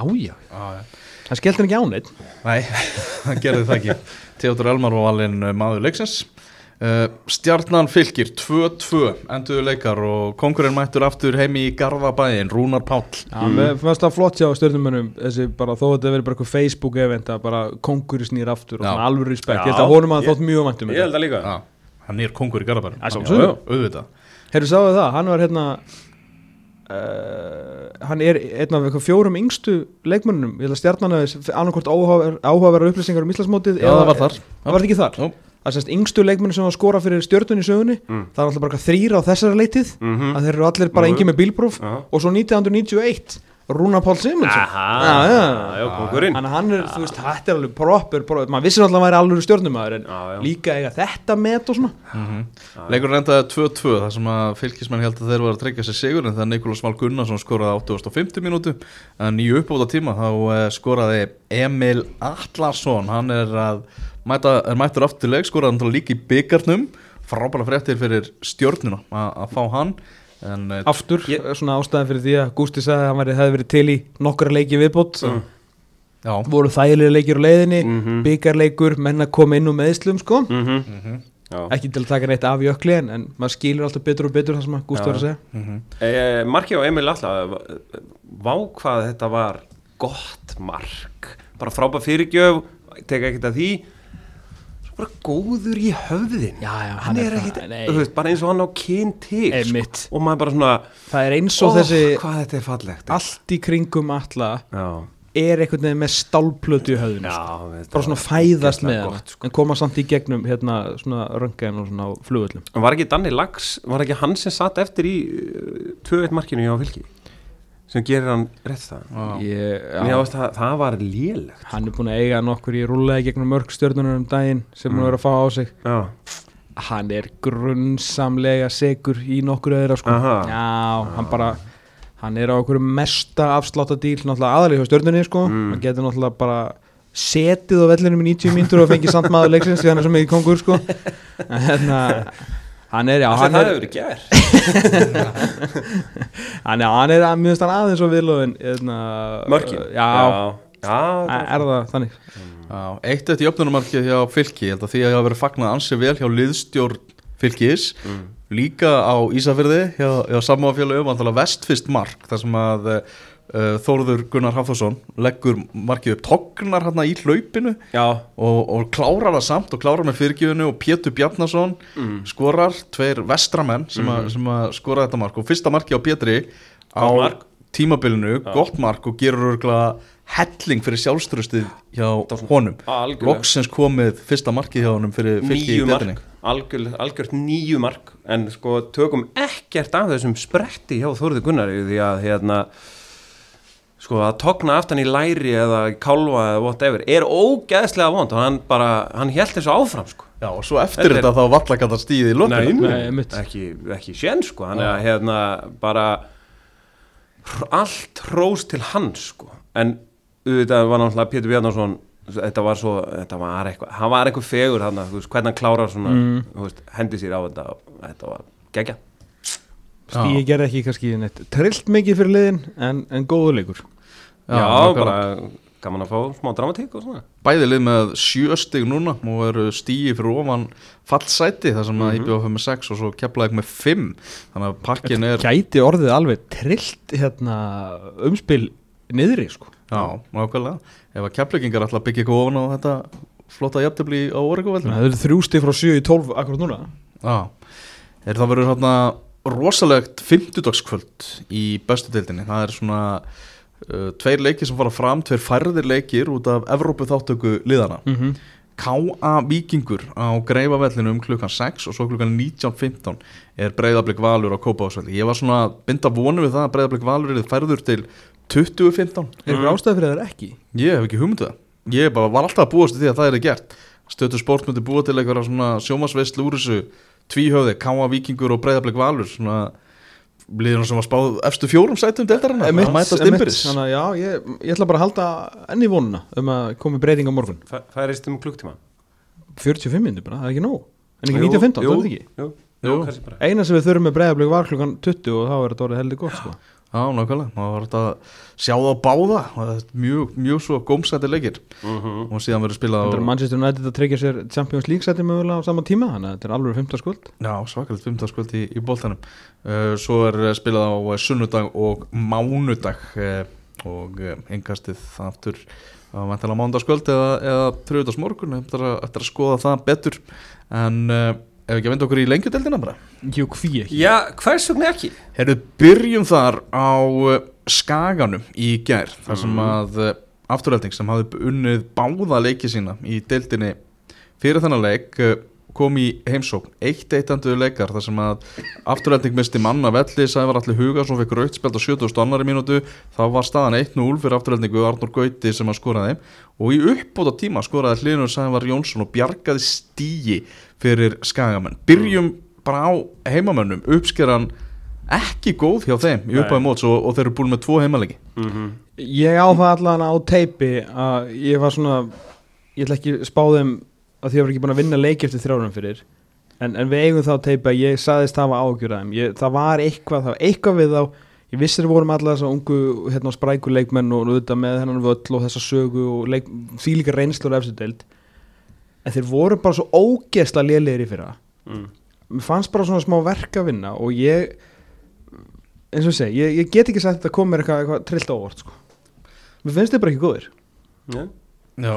C: það skellt hann ekki áneitt
A: Nei, það gerði það ekki. Theodor Elmar var valinn uh, maður leiksins uh, Stjarnan fylgir 2-2 enduðu leikar og kongurinn mættur aftur heim í Garðabæin Rúnar Páll.
C: Já, mér fannst það flott hjá stjórnumönum þessi bara þó að þetta verið bara eitthvað Facebook event að bara kongur snýr aftur og
A: Já.
C: svona alveg respekt, ég held að honum að þótt mjög væntum
B: Ég held að líka.
A: Já, hann er kongur í
C: sjálfsögðu.
A: Auðvitað.
C: Herru, sáðu það, hann var hérna uh, hann er einn af eitthvað fjórum yngstu leikmönnum, ég held að stjarnan annarkort áhugaverðar upplýsingar um Íslandsmótið
A: Já, það var þar.
C: Það var ekki þar?
A: Jú.
C: Það er semst yngstu leikmönnum sem var að skora fyrir stjörnun í sögunni
B: Mm.
C: Það er alltaf bara þrýra á þessari leitið
B: Mhm.
C: að þeir eru allir bara
B: jú.
C: engi með bílpróf
B: Já.
C: og svo 1991 Rúnar Pál Simonsson
B: Aha,
C: Já, já.
B: já, kongurinn
C: Þannig að hann er, þú veist, þetta er alveg proper, proper maður vissi náttúrulega að hann væri alveg stjórnumæður en
B: Já, já.
C: líka eiga þetta met og svona
A: Leikur reyndaði 2-2 þar sem að fylgismenn held að þeir var að tryggja sér sigurinn þegar Nikolás Val Gunnarsson skoraði 8050 mínútu en í uppbóta tíma þá eh, skoraði Emil Atlarsson hann er að mæta, er mættur aftur leik skoraði hann líka í byggarnum frábæra fréttir fyrir stjórnuna að að fá hann en eh,
C: aftur,
B: Ég-
C: svona ástæðan fyrir því að Gústi sagði að hann væri, hefði verið til í nokkra leiki viðbót
A: já,
C: voru þægilega leikir á leiðinni
B: Mhm.
C: byggarleikur, menn að koma inn úr meðslum sko.
B: Mhm.
A: mhm,
B: Já.
C: ekki til að taka neitt af jökli en, en maður skilur alltaf betur og betur það sem
B: Já.
C: var að segja
A: mhm.
B: Eh, Marki og Emil Alla Vá hvað þetta var gott mark Bara frábæð fyrirgjöf Teka ekkert að því bara góður í höfðin.
C: Já, já,
B: Hann
C: hann
B: er
C: er
B: þú veist, bara eins og hann á kyn til sko. Og maður bara svona
C: það er eins og
B: "Ó,
C: þessi
B: Hvað þetta er fallegt
C: allt í kringum alla
B: Já,
C: er einhvern veginn með stálplötu í höfðinu sko. bara svona fæðast með
B: gott, sko.
C: en koma samt í gegnum hérna svona röngaðin og svona flugullum
B: Var ekki Danni Lags Var ekki hann sem satt eftir í uh, 2-1 markinu hjá Fylki Sem gerir hann rétt það
A: Já.
C: ég,
B: Mér ást að það var lélegt
C: hann er búin að eiga nokkur í rúlega gegnum mörg stjörnunar um daginn sem hann
B: Mm.
C: er að fá á sig
B: Já,
C: hann er grunnsamlega segur í nokkur öðra sko. Já, hann bara hann er á okkur mesta afsláttadíl náttúrulega aðalega hjá stjörnunni sko.
B: Mm.
C: hann getur náttúrulega bara setið á vellinum í 90 mínútur og fengið samt maður leiksins því hann er svo mikið kongur sko. en hérna hann er, já,
B: það
C: hann
B: hefur
C: er, hann er, hann er að minnst hann aðeins og viðlóðin hérna,
B: Mörkin.
C: já,
B: já, já
C: er það þannig?
A: Já, eitt eftir jöfnunumarkið hjá fylki ég held að því að það hafa verið fagnað ansi vel hjá liðstjórn fylkis
B: Mm.
A: líka á Ísafyrði hjá, hjá sammáfélagum, vantilega vestfyrst mark þar sem að uh, Þórður Gunnar Hafþórsson leggur markið upp tognar hérna í hlaupinu
B: Já,
A: og, og klárar það samt og klárar með fyrirgjöfunu og Pétur Bjarnason
B: Mm.
A: skorar, tveir vestramenn sem, mm. sem að skora þetta mark. Og fyrsta marki á Pétri á
B: mark.
A: tímabilinu, gott mark og gerur örgulega helling fyrir sjálfströstið hjá honum. Loksins komið fyrsta markið hjá honum fyrir fylki í
B: mark, algjör, algjört níu mark. En sko tökum ekkert af þessum spretti hjá Þórði Gunnari Því að hérna Sko að togna aftan í læri eða í kálfa eða whatever Er ógeðslega vond og hann bara, hann held þessu áfram sko.
A: Já, og svo eftir
B: Þetta er-
A: þetta þá valla gæta stíði í
C: einmitt.
B: ekki, ekki sén sko. Þannig að hérna bara Allt hrós til hans sko. En auðvitað var náttúrulega Pétur Bjarnason Þetta var svo, þetta var eitthvað Hann var eitthvað fegur hann, hvernig hann klárar svona
C: Mm.
B: þú veist, Hendi sér á þetta Þetta var gegja
C: Stíi gerði ekki kannski neitt trillt mikið fyrir liðin en, en góður leikur.
B: Já,
A: nákvæmlega.
B: bara gaman að fá smá dramatík og svona.
A: Bæði lið með sjö stig núna og eru stíi fyrir ofan fallsæti þar sem að
B: Mhm.
A: IBF með 6 og svo keflaði með 5 þannig að pakkin er
C: Gæti orðið alveg trillt hérna, umspil niðri sko.
A: Já, nákvæmlega. Ef að keflingingar ætla að byggja eitthvað ofan á þetta flotta jafntefli á Oregoveldinu
C: Það eru þrjústi frá 7 í 12 akkurat núna.
A: Já, er það verður hérna rosalegt fimmtudagskvöld í bestu deildinni það er svona uh, tveir leikir sem fara fram, tveir færðir leikir út af Evrópu þáttöku liðana
C: mm -hmm.
A: K.A. Víkingur á Greifavellinum um klukkan 6 og svo klukkan 19.15 er Breiðablík Valur á Kópavásvelli ég var svona binda vonu við það að Breiðablík Valur er færður til 20.15
C: Er ykkur ástæði fyrir það ekki?
A: Ég hef ekki hugmyndu það Ég bara var alltaf að búast því að það er gert Stötu sport myndi búa til eitthvað svona sjómasveislu úr þessu tvíhöfði, Káa Víkingur og Breiðablik Valur svona liðurinn sem var spáð efstu fjórum sætum
C: Emitt,
A: að mætast
C: að já, ég, ég ætla bara að halda enn í vonuna um að komi breyting á morgun.
B: Það færist um klukktíma?
C: 45 minnir bara, það er ekki nóg. En ekki 19.15, það er ekki?
B: jú. Jú,
A: Jú.
B: kannski bara.
C: Eina sem við þurfum með breyðablík var klukkan 20 og þá er þetta orðið heldur gott sko.
A: Já, nákvæmlega, maður var þetta að sjá það á báða er mjög, mjög svo gómsætti leikir.
B: Mhm.
A: og síðan verður spilað
C: Þetta er
A: á
C: Manchester United að tryggja sér Champions League seti mögulega á sama tíma þannig að þetta er alveg 15 skuld
A: Já, svakalegt 15 skvöld í, í boltanum. Uh, Svo er eh, spilað á eh, sunnudag og mánudag uh, og uh, engastið aftur á mæntalega mánudagskvöld eða, eða þriðudagsmorgun eftir, að- eftir að skoða það betur. En uh, ef við ekki að vinda okkur í lengjudeldina bara?
C: Jú, hví ekki?
B: Já, hvers vegna ekki?
A: Herru, byrjum þar á uh, Skaganum í gær þar sem að uh, afturhelding sem hafði unnið báða leiki sína í deildinni fyrir þennan leik uh, kom í heimsókn. Eitt eittandu leikar þar sem að afturhelding misti manna velli Sævar Alli Hugarsson fekk rautspjald á 70. annari mínútu. Þá var staðan 1-0 fyrir afturheldingu Arnur Gauti sem að skoraði. Og í uppbóta tíma skoraði hlinur Sævar Jónsson og bjargaði stíi fyrir Skagamenn. Byrjum bara á heimamönnum. Uppskeran ekki góð hjá þeim í
B: Nei.
A: uppæði móts og, og þeir eru búin með tvo heimalegi
B: Mm
C: Ég á það allan á teipi að ég var svona ég ætla ekki spá þeim að því að ég var ekki búin að vinna leiki eftir þrjárum fyrir en, en við eigum þá að ég saðist hafa ágjörðaðum það var eitthvað, það var eitthvað við þá. Ég vissir við vorum alla þessa ungu hérna, spræku leikmenn og auðvitað með hennan völl og þessa sögu og leik, því líka reynslur eftir deild. En þeir voru bara svo ógeðsla lélegir í fyrra.
B: Mm.
C: mér fannst bara svona smá verk að vinna og ég eins og ég segi, ég, ég get ekki sagt að þetta kom mér eitthvað, eitthvað trillt á óvart sko. mér finnst þið bara ekki góðir.
B: Já.
A: Já,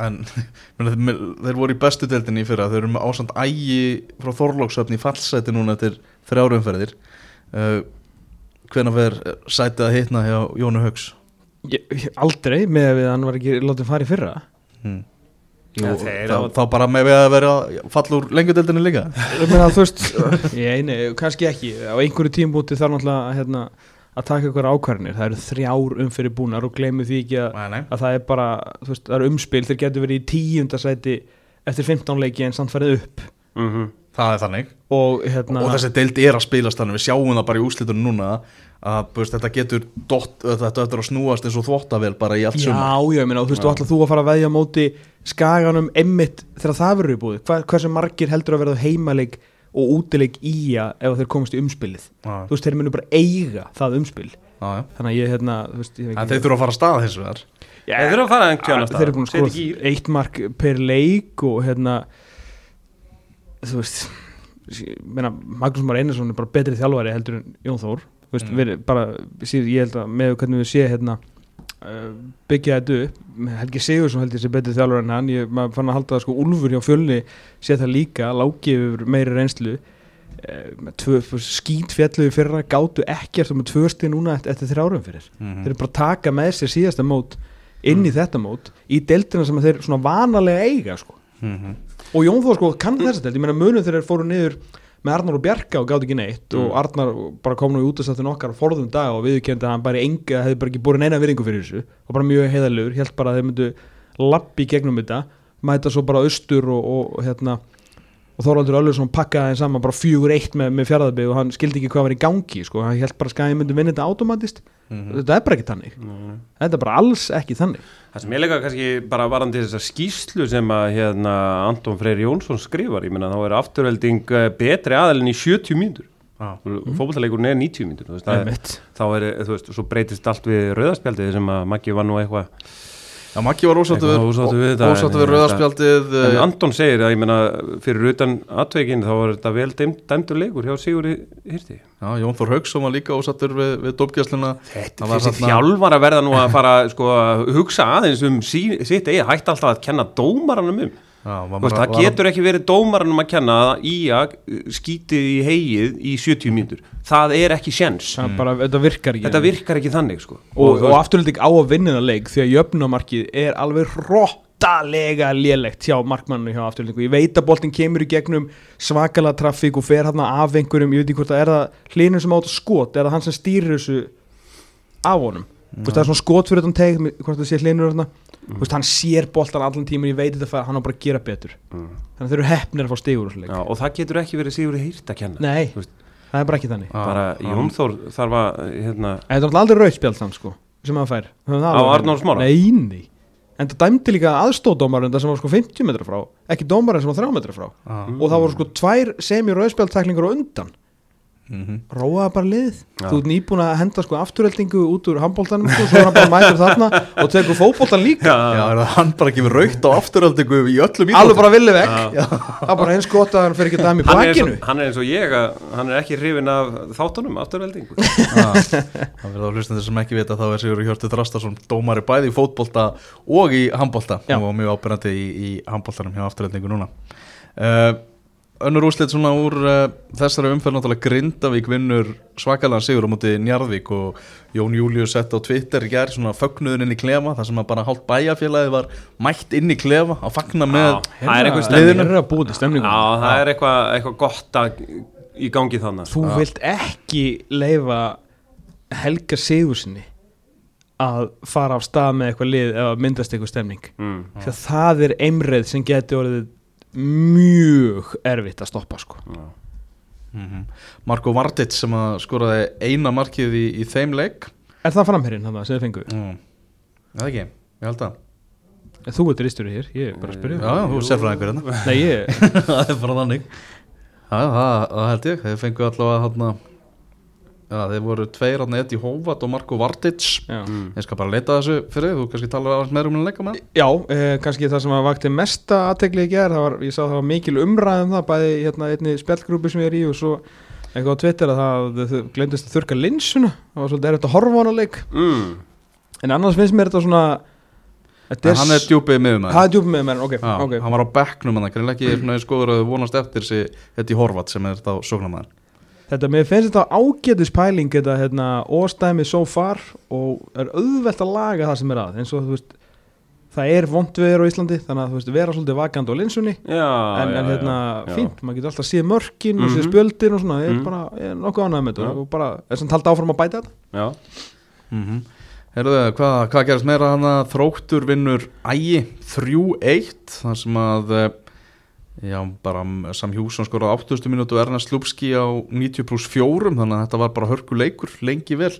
A: en meni, þeir, voru í bestu deildinni í fyrra. Þeir eru með ásand ægi frá Þorlóksöfni í fallseti núna eftir þrjárumferðir uh, hvenær verður sætið að hitna hjá Jónu
C: ég, aldrei með að við hann var ekki látið fara í fyrra.
A: Hmm. Jú,
B: þeir
A: þá,
B: á-
A: þá bara með við að vera fall úr lengjudeldinni líka.
C: Ég meina þú veist ég, nei, kannski ekki, á einhverju tímbúti þarf náttúrulega hérna, að taka ykkur ákvarðinir það eru þrjár umfyrir búnar og gleymu því ekki að,
A: Nei, nei.
C: að það er bara þú veist, það eru umspil, þeir getur verið í tíundasæti eftir 15 leiki en samt farið upp.
B: Mm
A: það er þannig.
C: Og hérna
A: og þessi deild er að spilast þannig. Við sjáum það bara í úslitunum núna að búst, þetta getur dott, þetta er að snúast eins og þvottavel bara í allt
C: Já,
A: sumar.
C: já, ég meina, og þú veist,
A: Já.
C: þú ætla þú að fara að veðja móti skaganum emmitt þegar það verður í búið Hva, hversu margir heldur að verða heimaleik og útileik í að ef þeir komast í umspilið
A: Já,
C: þú veist, þeir munu bara eiga það umspil
A: já, já.
C: þannig að ég, hérna, þú veist, ég
A: þeir þurfa að fara að staða hins vegar
C: Já,
B: Þeir þurfa að fara einhvern annan stað.
C: þeir eru búin að
B: Setja
C: skoða eitt mark per leik og hérna þú veist ég meina, Magnús Már Einarsson er bara betri þjálfari heldur en Jón Þór Þú veist,
A: Mm.
C: við, bara, síð, ég held að með hvernig við sé hérna byggja þetta upp Helgi Sigursson held ég sé betri þjálfari en hann ég maður fann að halda það sko Úlfur hjá fjölni sé það líka, lági yfir meiri reynslu með tvö, skít fjalluði fyrra, gátu ekkert með tvö stið núna eftir, þrjárum fyrir
A: Mhm.
C: þeir eru bara að taka með sér síðasta mót inn í þetta mót í deildina sem þeir svona vanalega eiga sko.
A: Mhm.
C: og Jón Þór sko kann þess að deild ég meina munum þegar þeir fóru niður með Arnar og Bjarka og gátt ekki neitt og Arnar bara kom nú í útastættin okkar forðum dag og viðurkendi að hann bara enga hefði bara ekki búin neina virðingu fyrir þessu og bara mjög heiðalegur, helt bara að þeir myndu lappi gegnum þetta, mæta svo bara austur og, og hérna og Þorvaldur Öllursson pakkaði þeim saman bara fjögur eitt með, með fjaraðabið og hann skildi ekki hvað var í gangi sko, hann held bara skæði myndi vinna þetta automatist
A: Mhm.
C: þetta er bara ekki þannig þetta er bara alls ekki þannig
B: Það sem ég leika kannski bara varandi þessar skýslu sem að hérna Anton Freyr Jónsson skrifar, ég meina þá er afturvelding eh, betri aðalinn í 70 mínútur
A: Já.
B: mm. fótballleikurinn er 90 mínútur er- þá er, þú veist, svo breytist allt við rauðaspjaldið sem að Maggi var nú eitthvað
A: Já, Maggi var ósáttu
B: við
A: rauðarspjaldið eh,
B: Anton segir að ég meina fyrir utan atveikin þá var þetta vel dæmd, dæmdur leikur hjá Sigurði Hirti.
A: Já, Jón Þór Haugsson var líka ósattur við, við dópgæsluna.
B: Þetta þessi
A: þarna-
B: þjálfar að verða nú að fara sko, að hugsa aðeins um sí, sitt eigi hætti alltaf að kenna dómaranum um Það
A: var-
B: getur ekki verið dómaranum að kenna að Ía skítið í heigið í 70 mínútur. Það er ekki sjens
C: er bara, þetta virkar ekki.
B: Þetta virkar ekki þannig sko.
C: og, og, afturhalding á að vinna það leik því að jöfnumarkið er alveg rottalega lélegt hjá markmannu hjá afturhaldingu, ég veit að boltin kemur í gegnum svakalega trafík og fer hann af einhverjum, ég veit ekki hvort það er það hlinur sem átt skot, er það hann sem stýrir þessu af honum? Þú veist, það er svona skot fyrir þetta teig, hvort það sé hlinur þarna Þú veist, hann sér boltan allan tíminn, ég veit þetta hann á bara að gera betur þannig að þeir eru hefnir að fá stigur.
B: Já, og það getur ekki verið Sigurði Hirt að kenna
C: nei,
B: veist,
C: það er bara ekki þannig
A: Já,
B: bara
A: já.
B: Jón Þór þarf að hérna,
C: Þetta er náttúrulega aldrei rauðspjald þann sko sem hann fær það
B: Á
C: alveg á
B: Arnór
C: hreinu.
B: Smára?
C: Nei, nei en það dæmdi líka aðstóðdómarinn sem var sko 50 metra frá ekki dómarinn sem var 3 metra frá
A: ah.
C: og það voru sko tvær semi-rauðspjaldtæklingur á undan
A: mm
C: róaða bara lið
B: Já.
C: þú ert nýbúin að henda sko afturheldingu út úr handbóltanum sko, svo er hann bara mætur þarna og tekur fótbóltan líka.
A: Já, er það hann bara við raukt á afturöldingu í öllum
C: alveg bara villi vekk.
B: Já.
C: það er bara eins gott að hann fyrir ekki dæmi í
B: hann er, eins
C: bakinu.
B: og, hann er eins og ég að hann er ekki hrifin af þáttunum afturveldingu
A: Ah, Það verður á hlustendur sem ekki vita þá er Sigur Hjörtur Þrastarsson dómari bæði í fótbolta og í handbolta.
C: Já.
A: og mjög ábyrjandi í, í handboltanum hjá afturöldingu núna. Uh, Önnur úrslit svona úr uh, þessari umferð náttúrulega Grindavík vinnur svakalega sigur á móti Njarðvík og Jón Július sett á Twitter í gær svona fögnuðin inn í klefa þar sem að bara hálft bæjarfélagi var mætt inn í klefa að fagna með
B: Já, það er Já, eitthvað, eitthvað gott að, í gangi þannig
C: þú vilt ekki leifa Helga Sigursinni að fara á stað með eitthvað lið eða myndast eitthvað stemning.
B: Mm.
C: það er einreið sem geti orðið mjög erfitt að stoppa sko.
B: Já.
A: mm Marko Vardic sem að skoraði eina markið í, í þeim leik.
C: Er það framherinn hann sem þið fengu?
A: mm. Það ekki, ég held að
C: þú ert ristur hér, ég er bara að
A: Já,
C: spyrja.
A: Já, þú er sérfræðingur hérna.
C: Nei ég,
A: það er bara þannig. Já, það, held ég, þeir fengu allavega hérna Já, þeir voru tveir hérna Edi Hóvat og Marko Vardic
C: já.
B: Mm.
A: Ég skal bara leita þessu fyrir þú kannski talar aðeins meira um að leika með það
C: Já, eh, kannski það sem að vakti mesta aðtegli í gerð, það var, ég sá það var mikil umræðum það, bæði hérna einni spjallgrúpi sem ég er í og svo eitthvað á Twitter að það, glemdist að þurka linsuna, það var svolítið erfitt að horfa á hana leik,
B: Mm.
C: en annars finnst mér þetta svona,
A: En hann er djúpið miðum
C: það er djúpum með mér, ok,
A: Já,
C: ok,
A: hann var á bekknum hann, greinlega ekki svona eins góður að vonast eftir þessi Edi Horvat sem er þá sóknarmæður
C: þetta, mér finnst þetta ágætis pæling, þetta, hérna, óstæmi so far og er auðvelt að laga það sem er að, eins og þú veist, það er vond veður á Íslandi, þannig að þú veist, vera svolítið vakandi á linsunni,
B: Já,
C: en,
B: já,
C: en hérna,
B: já.
C: fínt, maður getur alltaf séð mörkin og séð
B: Mhm.
C: spjöldin og svona, ég er
B: Mhm.
C: bara, ég er nokkuð ánægð með þetta og bara, er samt halda áfram að bæta þetta.
B: Já,
A: mm Herðu, hvað, hvað gerast meira hann að þróttur vinnur ægi 3-1 þar sem að eh, já, bara Sam Hjússon skor á 80. minútu og Ernest Lupski á 90 pluss 4 þannig að þetta var bara hörku leikur lengi vel.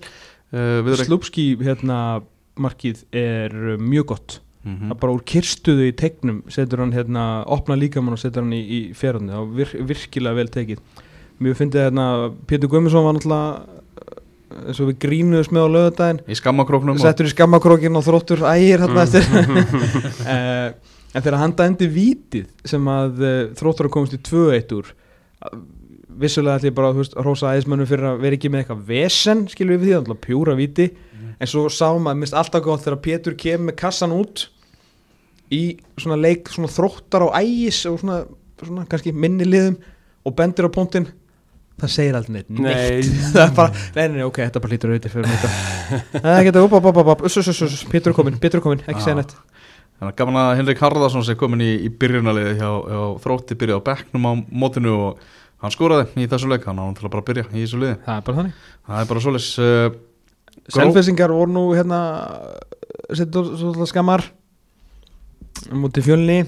A: Uh,
C: Slupski, hérna, markið er uh, mjög gott.
A: Mm
C: það bara úr kirstuðu í tegnum setur hann hérna, opna líkamann og setur hann í, í fjörðunni, það var vir, virkilega vel tekið. Mjög fyndið hérna Pétur Guðmundsson var náttúrulega uh, eins og við grínuðum með á lögudaginn
A: í skammakróknum
C: settur í skammakrókin og þróttur ægir hérna eftir en þegar hann dændi vítið sem að uh, þróttur að komast í 2-1 úr uh, vissulega ætlum ég bara að hrósa æðismönnum fyrir að vera ekki með eitthvað vesen skilur við því, alltaf pjúra víti en svo sá maður, minnst alltaf gott þegar Pétur kemur með kassan út í svona leik, svona þróttar á ægis og svona, svona kannski minni liðum og bendir á punktinn það segir aldrei neitt,
B: Nei.
C: neitt. það er bara, nei, nei, nei, ok, þetta bara lítur auðvitað fyrir þetta það er þetta, upp, upp, upp, upp, uss, Pétur er komin, Pétur er komin, ekki segja neitt
A: þannig að gaman að Henrik Harðarsson sem komin í, í byrjunaliði hjá, hjá þrótti byrjaði á bekknum á mótinu og hann skoraði í þessu leik. Hann á hann til að bara byrja í þessu liði.
C: Það er bara þannig.
A: Það er bara svoleiðis uh, Gró-
C: Selfessingar voru nú hérna setja svolítið skammar mútið fjölni.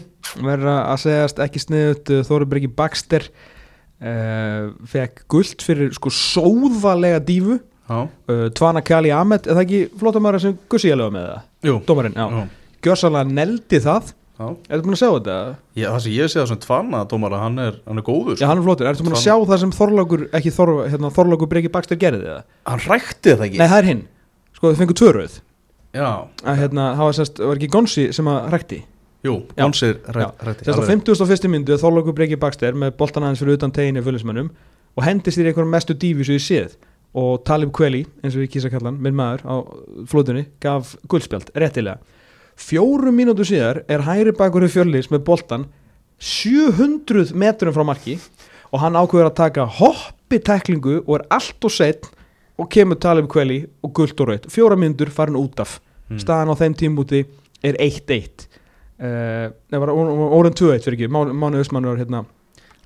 C: Verða að segjast ekki sniðut Þóri Breki Baxter uh, fekk guld fyrir sko sóðalega dífu.
A: Já,
C: uh, Tvana Kali Ahmed, er það ekki flottamæra sem Gussi ég með það?
A: jú,
C: Dómarinn, já,
A: já.
C: Gjörsalega neldi það.
A: Já.
C: Ertu búin að sjá þetta?
A: Já, það sem ég sé það sem tvanna dómara, hann er, hann er góður
C: Já, hann er flottur, ertu búin að sjá það sem Þorlákur, ekki Þor, hérna, Þorlákur Breki Baxter gerði það?
A: Hann rækti það ekki.
C: Nei, það er hinn, sko þau fengu tvöröð
A: Já,
C: að hérna, það var, sérst, var ekki Gonsi sem að rækti
A: jú,
C: Já.
A: rækti
C: Sérst á 51. myndu Þorlókur Breki Baxter með boltan aðeins fyrir utan teginni fjölusmönnum og hendist þér einhverjum mestu dífi sem ég séð. Og Talib Kveli, eins og ég kýsa kallan minn maður á flótunni, gaf guldspjald, réttilega fjórum mínútu síðar er hæri bakur í fjöllis með boltan 700 metrum frá marki og hann ákveður að taka hoppi teklingu og er allt og seitt og kemur Talib Kveli og guld og raut fjóra mínútur farin út af.
A: Mm.
C: staðan á þeim tímúti er 1-1 uh, Nei, var orðin 2-1 fyrir ekki, var hérna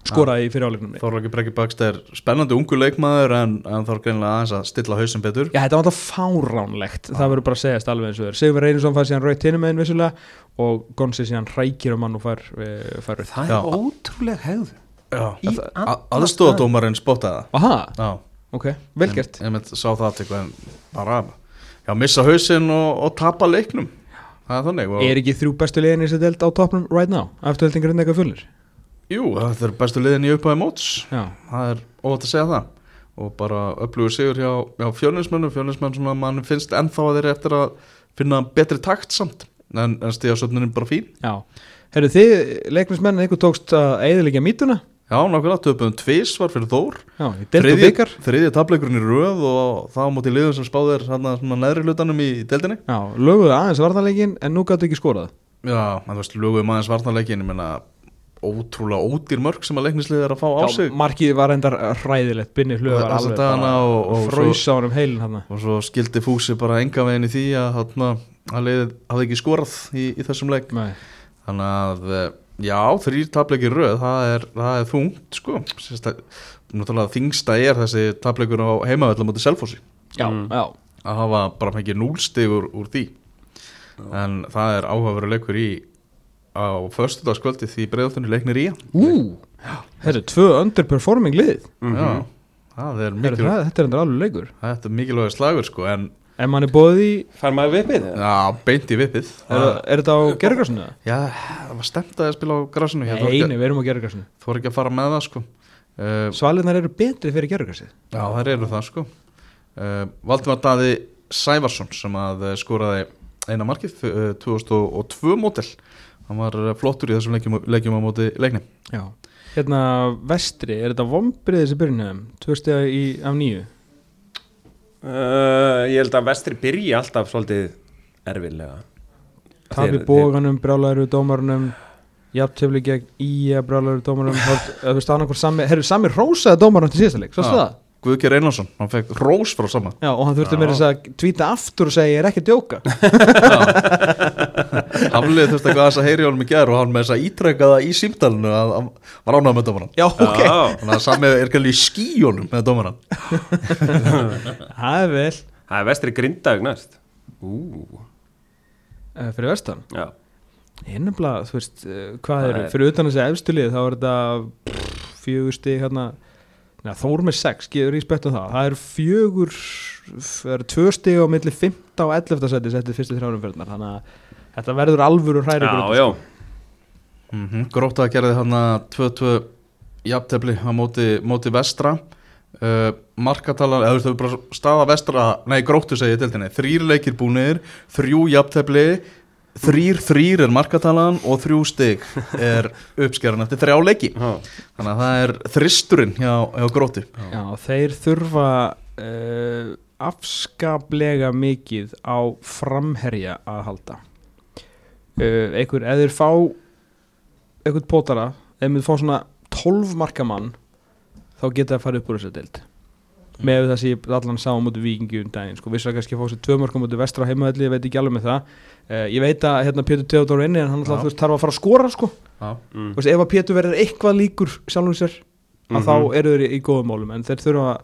C: skoraði í fyrir áleiknum
A: Þorlóki Brekki Bakst er spennandi ungu leikmaður en, en þá er greinlega aðeins að stilla hausum betur.
C: Já, þetta var alltaf fáránlegt, það verður bara að segjast alveg eins og er. Sigur Reynisson fær síðan raut hinum meginn vissulega og Gonsi síðan rækir um hann og fær, uh, fær raut
B: það
A: Já.
B: er ótrúlega hegð
A: Já,
B: Í
A: að-
B: alla
A: að- aðstoðadómarinn spottaði
C: Aha,
A: það Já,
C: ok, vel gert.
A: Ég mynd sá það til hvern bara Já, missa hausinn og, og tapa leiknum. Það er þannig og,
C: Er ekki þrjú bestu í þessi delt á topnum right now? Afturheldingar inn eitthvað fullir?
A: Jú, þetta er bestu liðin í upphæði móts.
C: Já,
A: það er óvægt að segja það. Og bara öflugur sigur hjá, hjá fjölinsmönnum fjölinsmenn sem að mann finnst ennþá að þeir eftir að finna betri takt samt. En, en stíðasöfnunin bara fín.
C: Já. Herru þið, leiknismenn, eitthvað tókst að eiðilegja mítuna?
A: Já, nákvæmlega, töpum tvís var fyrir Þór.
C: Já, í delt og byggar
A: þriðja tableikurinn í röð og það á móti liðum sem spáðir hérna neðri hlutanum í deildinni.
C: Já, löguðu aðeins varðarleikin en nú gætu ekki skorað.
A: Já, en þú veist, lögum aðeins varnarleikin ég menna ótrúlega ódýr mörg sem að leiknislið er að fá á
C: Já,
A: sig.
C: markið var endar hræðilegt Binni hlöðu var alveg bara
A: og- og
C: fröys á hann um heilin hann
A: og svo skildi Fúsi bara enga veginn í því að að liðið hafði ekki skorað í, í þessum leik.
C: Nei,
A: þannig að eh, já, þrýr tableikir röð það er, það er þungt sko. Náttúrulega þingsta er þessi tableikur á heimavöldum mútið Selfossi.
C: Já,
B: Mm.
C: já.
A: Að hafa bara fengið núlstigur úr því. En það er áhugaveru leikur í á föstudagskvöldi því breiðaltunni leiknir í
C: Ú, þetta er tvö underperforming lið.
B: Mhm.
A: já, það er mikilvæg
C: það, Þetta er endur alveg leikur.
A: Þetta er mikilvæg slagur sko en
C: En mann er bóðið í,
B: Fær maður viðbið?
A: já, beint í vippið.
C: Er, er þetta á gerðugrassinu?
A: já, það var stemt að spila á ég
C: Nei, nei, við erum á gerðugrassinu
A: þú voru ekki að fara með það sko. Uh,
C: Svalinnar eru betri fyrir gerðugrassið
A: já, það eru það sko. Uh, Valdimar Daði Sævarsson sem að eh, skoraði eina markið uh, 2002 mótel hann var eh, flottur í þessum leikjum, leikjum á móti leikni
C: Já. Hérna vestri, er þetta vombriðið sem byrjunum? Tvö stega í af nýju
B: Uh, ég held að vestri byrji alltaf svolítið erfilega Þeir-
C: bóganum, brjálæru dómarunum Jafntefli gegn Ía brjálæru dómarunum Þú veist annarkur sami Herru, sami rósaði dómarunum til síðasta leik Svo
A: Já.
C: það?
A: Guðger Einarsson, hann fekk rós frá sama.
C: Já, og hann þurfti mér þess að tvíta aftur og segja ég er ekki að djóka
A: Haflið þurfti eitthvað aðeins að heyri honum í gerð og hann með þess að ítrekka það í símtalinu að hann var ánægð með dómaran
C: Já, ok.
A: Þannig að sami er gæli í skíjónum með dómaran
C: Það er vel.
B: Það er vestri grindaug næst. Ú,
C: uh, Fyrir vestan?
B: Já.
C: Nefnilega, þú veist, uh, hvað eru
B: er-
C: Fyrir utan þessi efstulið þá er þetta stig hérna. Nei, Þór með sex, gefur í spettu það. Það er fjögur Það eru tvö stig á milli 15 og 11 seti settið fyrstu þrjárumferðnar Þannig að þetta verður alvöru hræri
B: Já, já.
A: Mm -hmm. Gróta gerði hann að 2-2 jafntefli á móti, móti vestra. Uh, markatalan, eða þú veist þau bara staða vestra, nei gróttu segi ég til þenni þrýr leikir búnir, þrjú jafntefli þrýr þrýr er markatalan og þrjú stig er uppskeran eftir þrjá leiki.
B: Já.
A: þannig að það er þristurinn hjá, hjá gróttu.
C: Já, þeir þurfa uh, afskaplega mikið á framherja að halda einhver, eða þeir fá einhvern pótara eða þeir fá svona 12 markamann þá geta það að fara upp úr þessu deild. Með það sem ég allan sá á mútu vikingi um daginn, sko, vissar kannski að fá sér tvö mörgum mútu vestra heimaðalli, ég veit ekki alveg með það. Uh, ég veit að hérna Pétur Theodor er inni en hann alltaf, veist, þarf að fara að skora sko.
A: Já.
B: Mm.
C: Veist, ef að Pétur verður eitthvað líkur sjálfum sér að
B: Mhm.
C: þá eru þeir í, góðum málum en þeir þurfa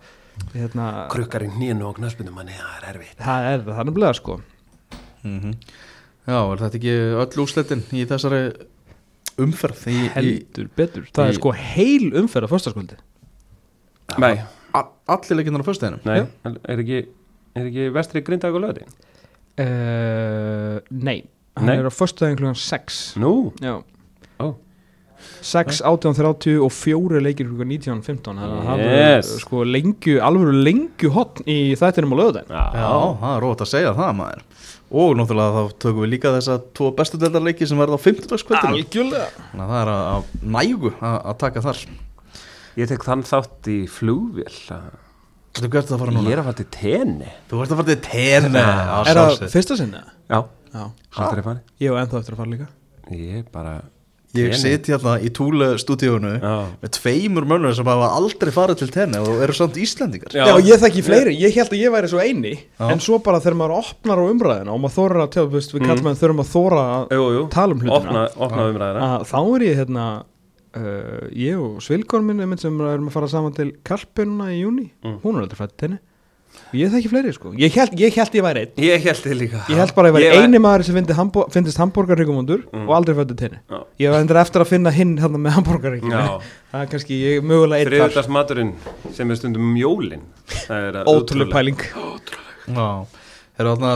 C: hérna,
B: Krukkar í nýjunu og knöspinu manni, það er erfitt.
C: Það er það er nefnilega sko.
A: Mm Já, er þetta ekki öll úsletin í þessari umferð í, í
C: heldur betur, það
A: í-
C: er sko heil umferð á föstaskvöldi
B: Nei,
A: allir leikinnar á föstudeginum?
B: Nei, er ekki, er ekki vestri grindaug og löði?
C: uh, nei, hann
B: Nei.
C: er á föstudaginn klukkan 6
B: Nú,
C: já.
B: Ó.
C: 6, 18.30 og fjóri leikir klukkan 19.15 þannig að það
B: Yes.
C: er sko lengju, alveg lengju hotn í þættinum á löðudaginn
A: Já, það er rót að segja það maður Og náttúrulega þá tökum við líka þessa tvo bestu deildarleiki sem verða á 50. kvöldinu
C: algjörlega.
A: Þannig að það er að, að nægu að, að taka þar.
B: Ég tek þann þátt í flugvél. Að-
A: Þú hvert að fara
B: Ég
A: núna?
B: er að fara til tenni
A: Þú ert að fara til tenni á
C: er það fyrsta sinna?
B: Já,
C: já, ég og ennþá eftir að fara líka.
B: Ég er bara
A: Ég
B: Tenni.
A: sit hérna í Túle stúdíónu
B: Já.
A: með tveimur mönnur sem hafa aldrei farið til tenni og eru samt Íslendingar
B: Já.
C: Já, ég þekki fleiri, ég held að ég væri svo eini
A: Já.
C: En svo bara þegar maður opnar á umræðina og maður þórar að tjá, við kallum að þurfum að þóra að
B: Jú, jú,
C: tala um hlutina
B: opna, opna umræðina
C: að Þá er ég hérna, uh, ég og Svilgorn minn einmitt sem erum að fara saman til Karpununa í júni
B: Mm.
C: Hún er aldrei fætt henni Ég þekki fleiri sko, ég held ég, held ég væri einn.
B: Ég held þið líka.
C: Ég held bara að ég væri eini maður sem fyndi hambo, fyndist hambúrgarryggjumundur
B: Mm.
C: og aldrei fættið henni.
B: Já.
C: Ég var endur eftir að finna hinn hérna með hambúrgarryggjumundur
B: Já,
C: Það er kannski ég, mögulega einn þar.
B: Þriðutarsmaturinn sem er stundum mjólin Það er
C: Ótrúlega pæling.
A: Já, Þeir eru þarna,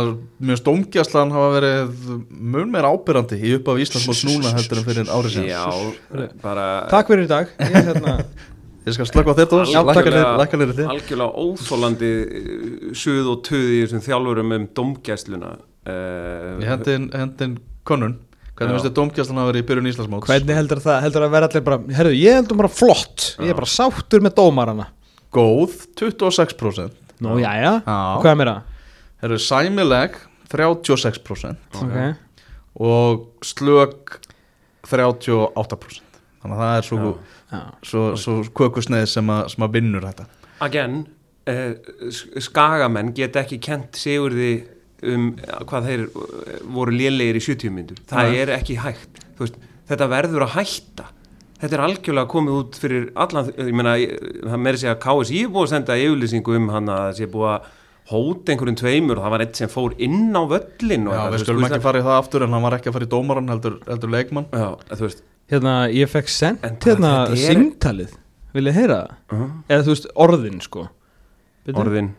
A: mjög stómgjastlan hafa verið mun meira ábyrrandi í upp af Íslandsmót núna heldur en fyrir árið síðan.
B: Já, bara
C: Takk fyrir í dag. Ég er hérna
A: Ég skal slökka á þetta
C: Já,
B: algjörlega óþólandi uh, suð og töð í þessum þjálfurum um domgæsluna uh,
A: Ég hendin, hendin konun. Hvernig
B: Já.
A: finnst þið dómgjastlan hafa verið í byrjun Íslandsmót?
C: Hvernig heldur það, heldur að vera allir bara Herru, ég heldur bara flott. Ég er bara sáttur með dómarana.
A: Góð, 26%
C: Nú,
A: Já.
C: Og hvað er mér að?
A: Þeir eru sæmileg, 36%
C: Ok.
A: Og slög 38% Þannig að það er svo,
C: Já.
A: Svo, svo kökusneið sem, að- sem að vinnur þetta.
B: Again uh, skagamenn get ekki kent sigurði um hvað þeir uh, voru lélegir í 70 myndur það
A: Nei.
B: er ekki hægt. Þú veist, þetta verður að hætta. Þetta er algjörlega komið út fyrir allan, ég meina, það meiri segja að KSI er búið að senda yfirlýsingu um hann að það sé búið að hóta einhverjum tveimur og það var eitt sem fór inn á völlin og
A: Já, við
B: þú
A: skulum ekki fara í það aftur en hann var ekki að fara í dómaran heldur, heldur leikmann.
B: Já, þú veist
C: Hérna, ég fekk sendt hérna
B: er-
C: símtalið. Vil ég heyra? Það?
B: uh
C: Eða þú veist, orðin sko. Bíddu.
B: orðin.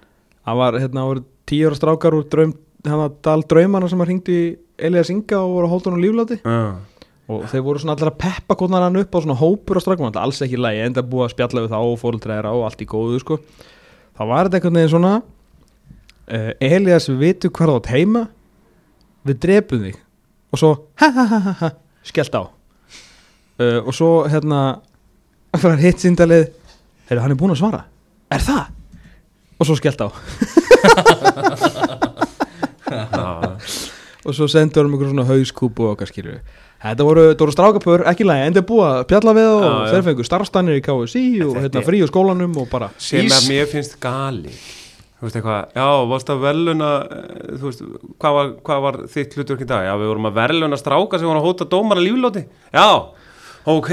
C: Það var, hérna, voru tíu ára strákar úr draum Hérna, dal draumana sem að hringdi í Elias Inga og voru að hóta hann lífláti.
B: Uh.
C: Og þeir voru svona allir að peppa konar hann upp á svona hópur á strákum. Alls ekki í lagi, enda búið að spjalla við þá og fóruldræðira og allt í góðu sko. Það var þetta einhvern veginn svona uh, Elias, við vitum hvað þú átt heima? Við drepum þig. Og svo, ha ha ha ha ha Skellt á uh, Og svo, hérna var hitt síndalið Heyrðu, hann er búinn að svara. Er það? Og svo skellt á. Og svo sendur hann einhver svona hauskúpu og okkar skilur þetta voru, voru strákapur, ekki lægi en þeir búið að pjalla við og
B: já.
C: þeir fengu starfstannir í KSI og hérna frí á skólanum og bara
B: sem
A: Ís-
B: að mér finnst gali þú veist eitthvað, já, varst að veluna þú veist, hvað var, hvað var þitt hlutverk í dag, já, við vorum að verðluna stráka sem voru að hóta dómara líflóti já, ok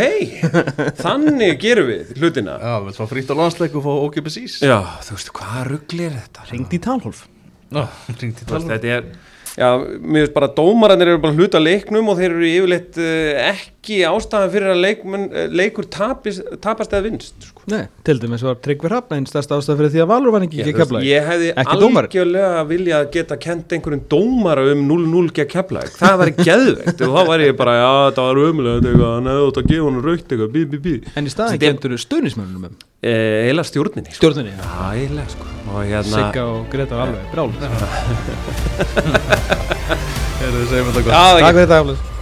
B: þannig gerum við hlutina.
A: Já, við ætlum að frýtt á landsleik og fá ókipis ís
B: já, þú veist, hvað ruggli er þetta?
C: Ringt í talhólf.
A: Já, hringt í talum
B: þetta er Já, mér finnst bara dómarannir eru bara hluta leiknum og þeir eru yfirleitt uh, ekki ástæðan fyrir að leikmun, uh, leikur tapis, tapast eða vinst sko.
C: Nei, til dæmis var Tryggvi Hrafn einn stærsta ástæð fyrir því að Valur var ekki ekki
B: þú veist,
C: keflaði
B: ég hefði
C: Ekki
B: algjörlega vilja að geta kent einhverjum dómara um 0-0 gegn keflaðið, það væri geðveikt og þá væri ég bara, já það var umlega hefði átt að gefa hann raukt eitthvað, bí, bí, bí
C: En í staðin
B: Þetta er-
C: kendur stöðnismönnum um
B: eila stjórninni sko.
C: stjórninni
B: eiginlega sko. Og hérna,
C: Sigga og Greta var alveg brál
A: Erum við segjum þetta gott.
B: Já, það
C: Takk fyrir þetta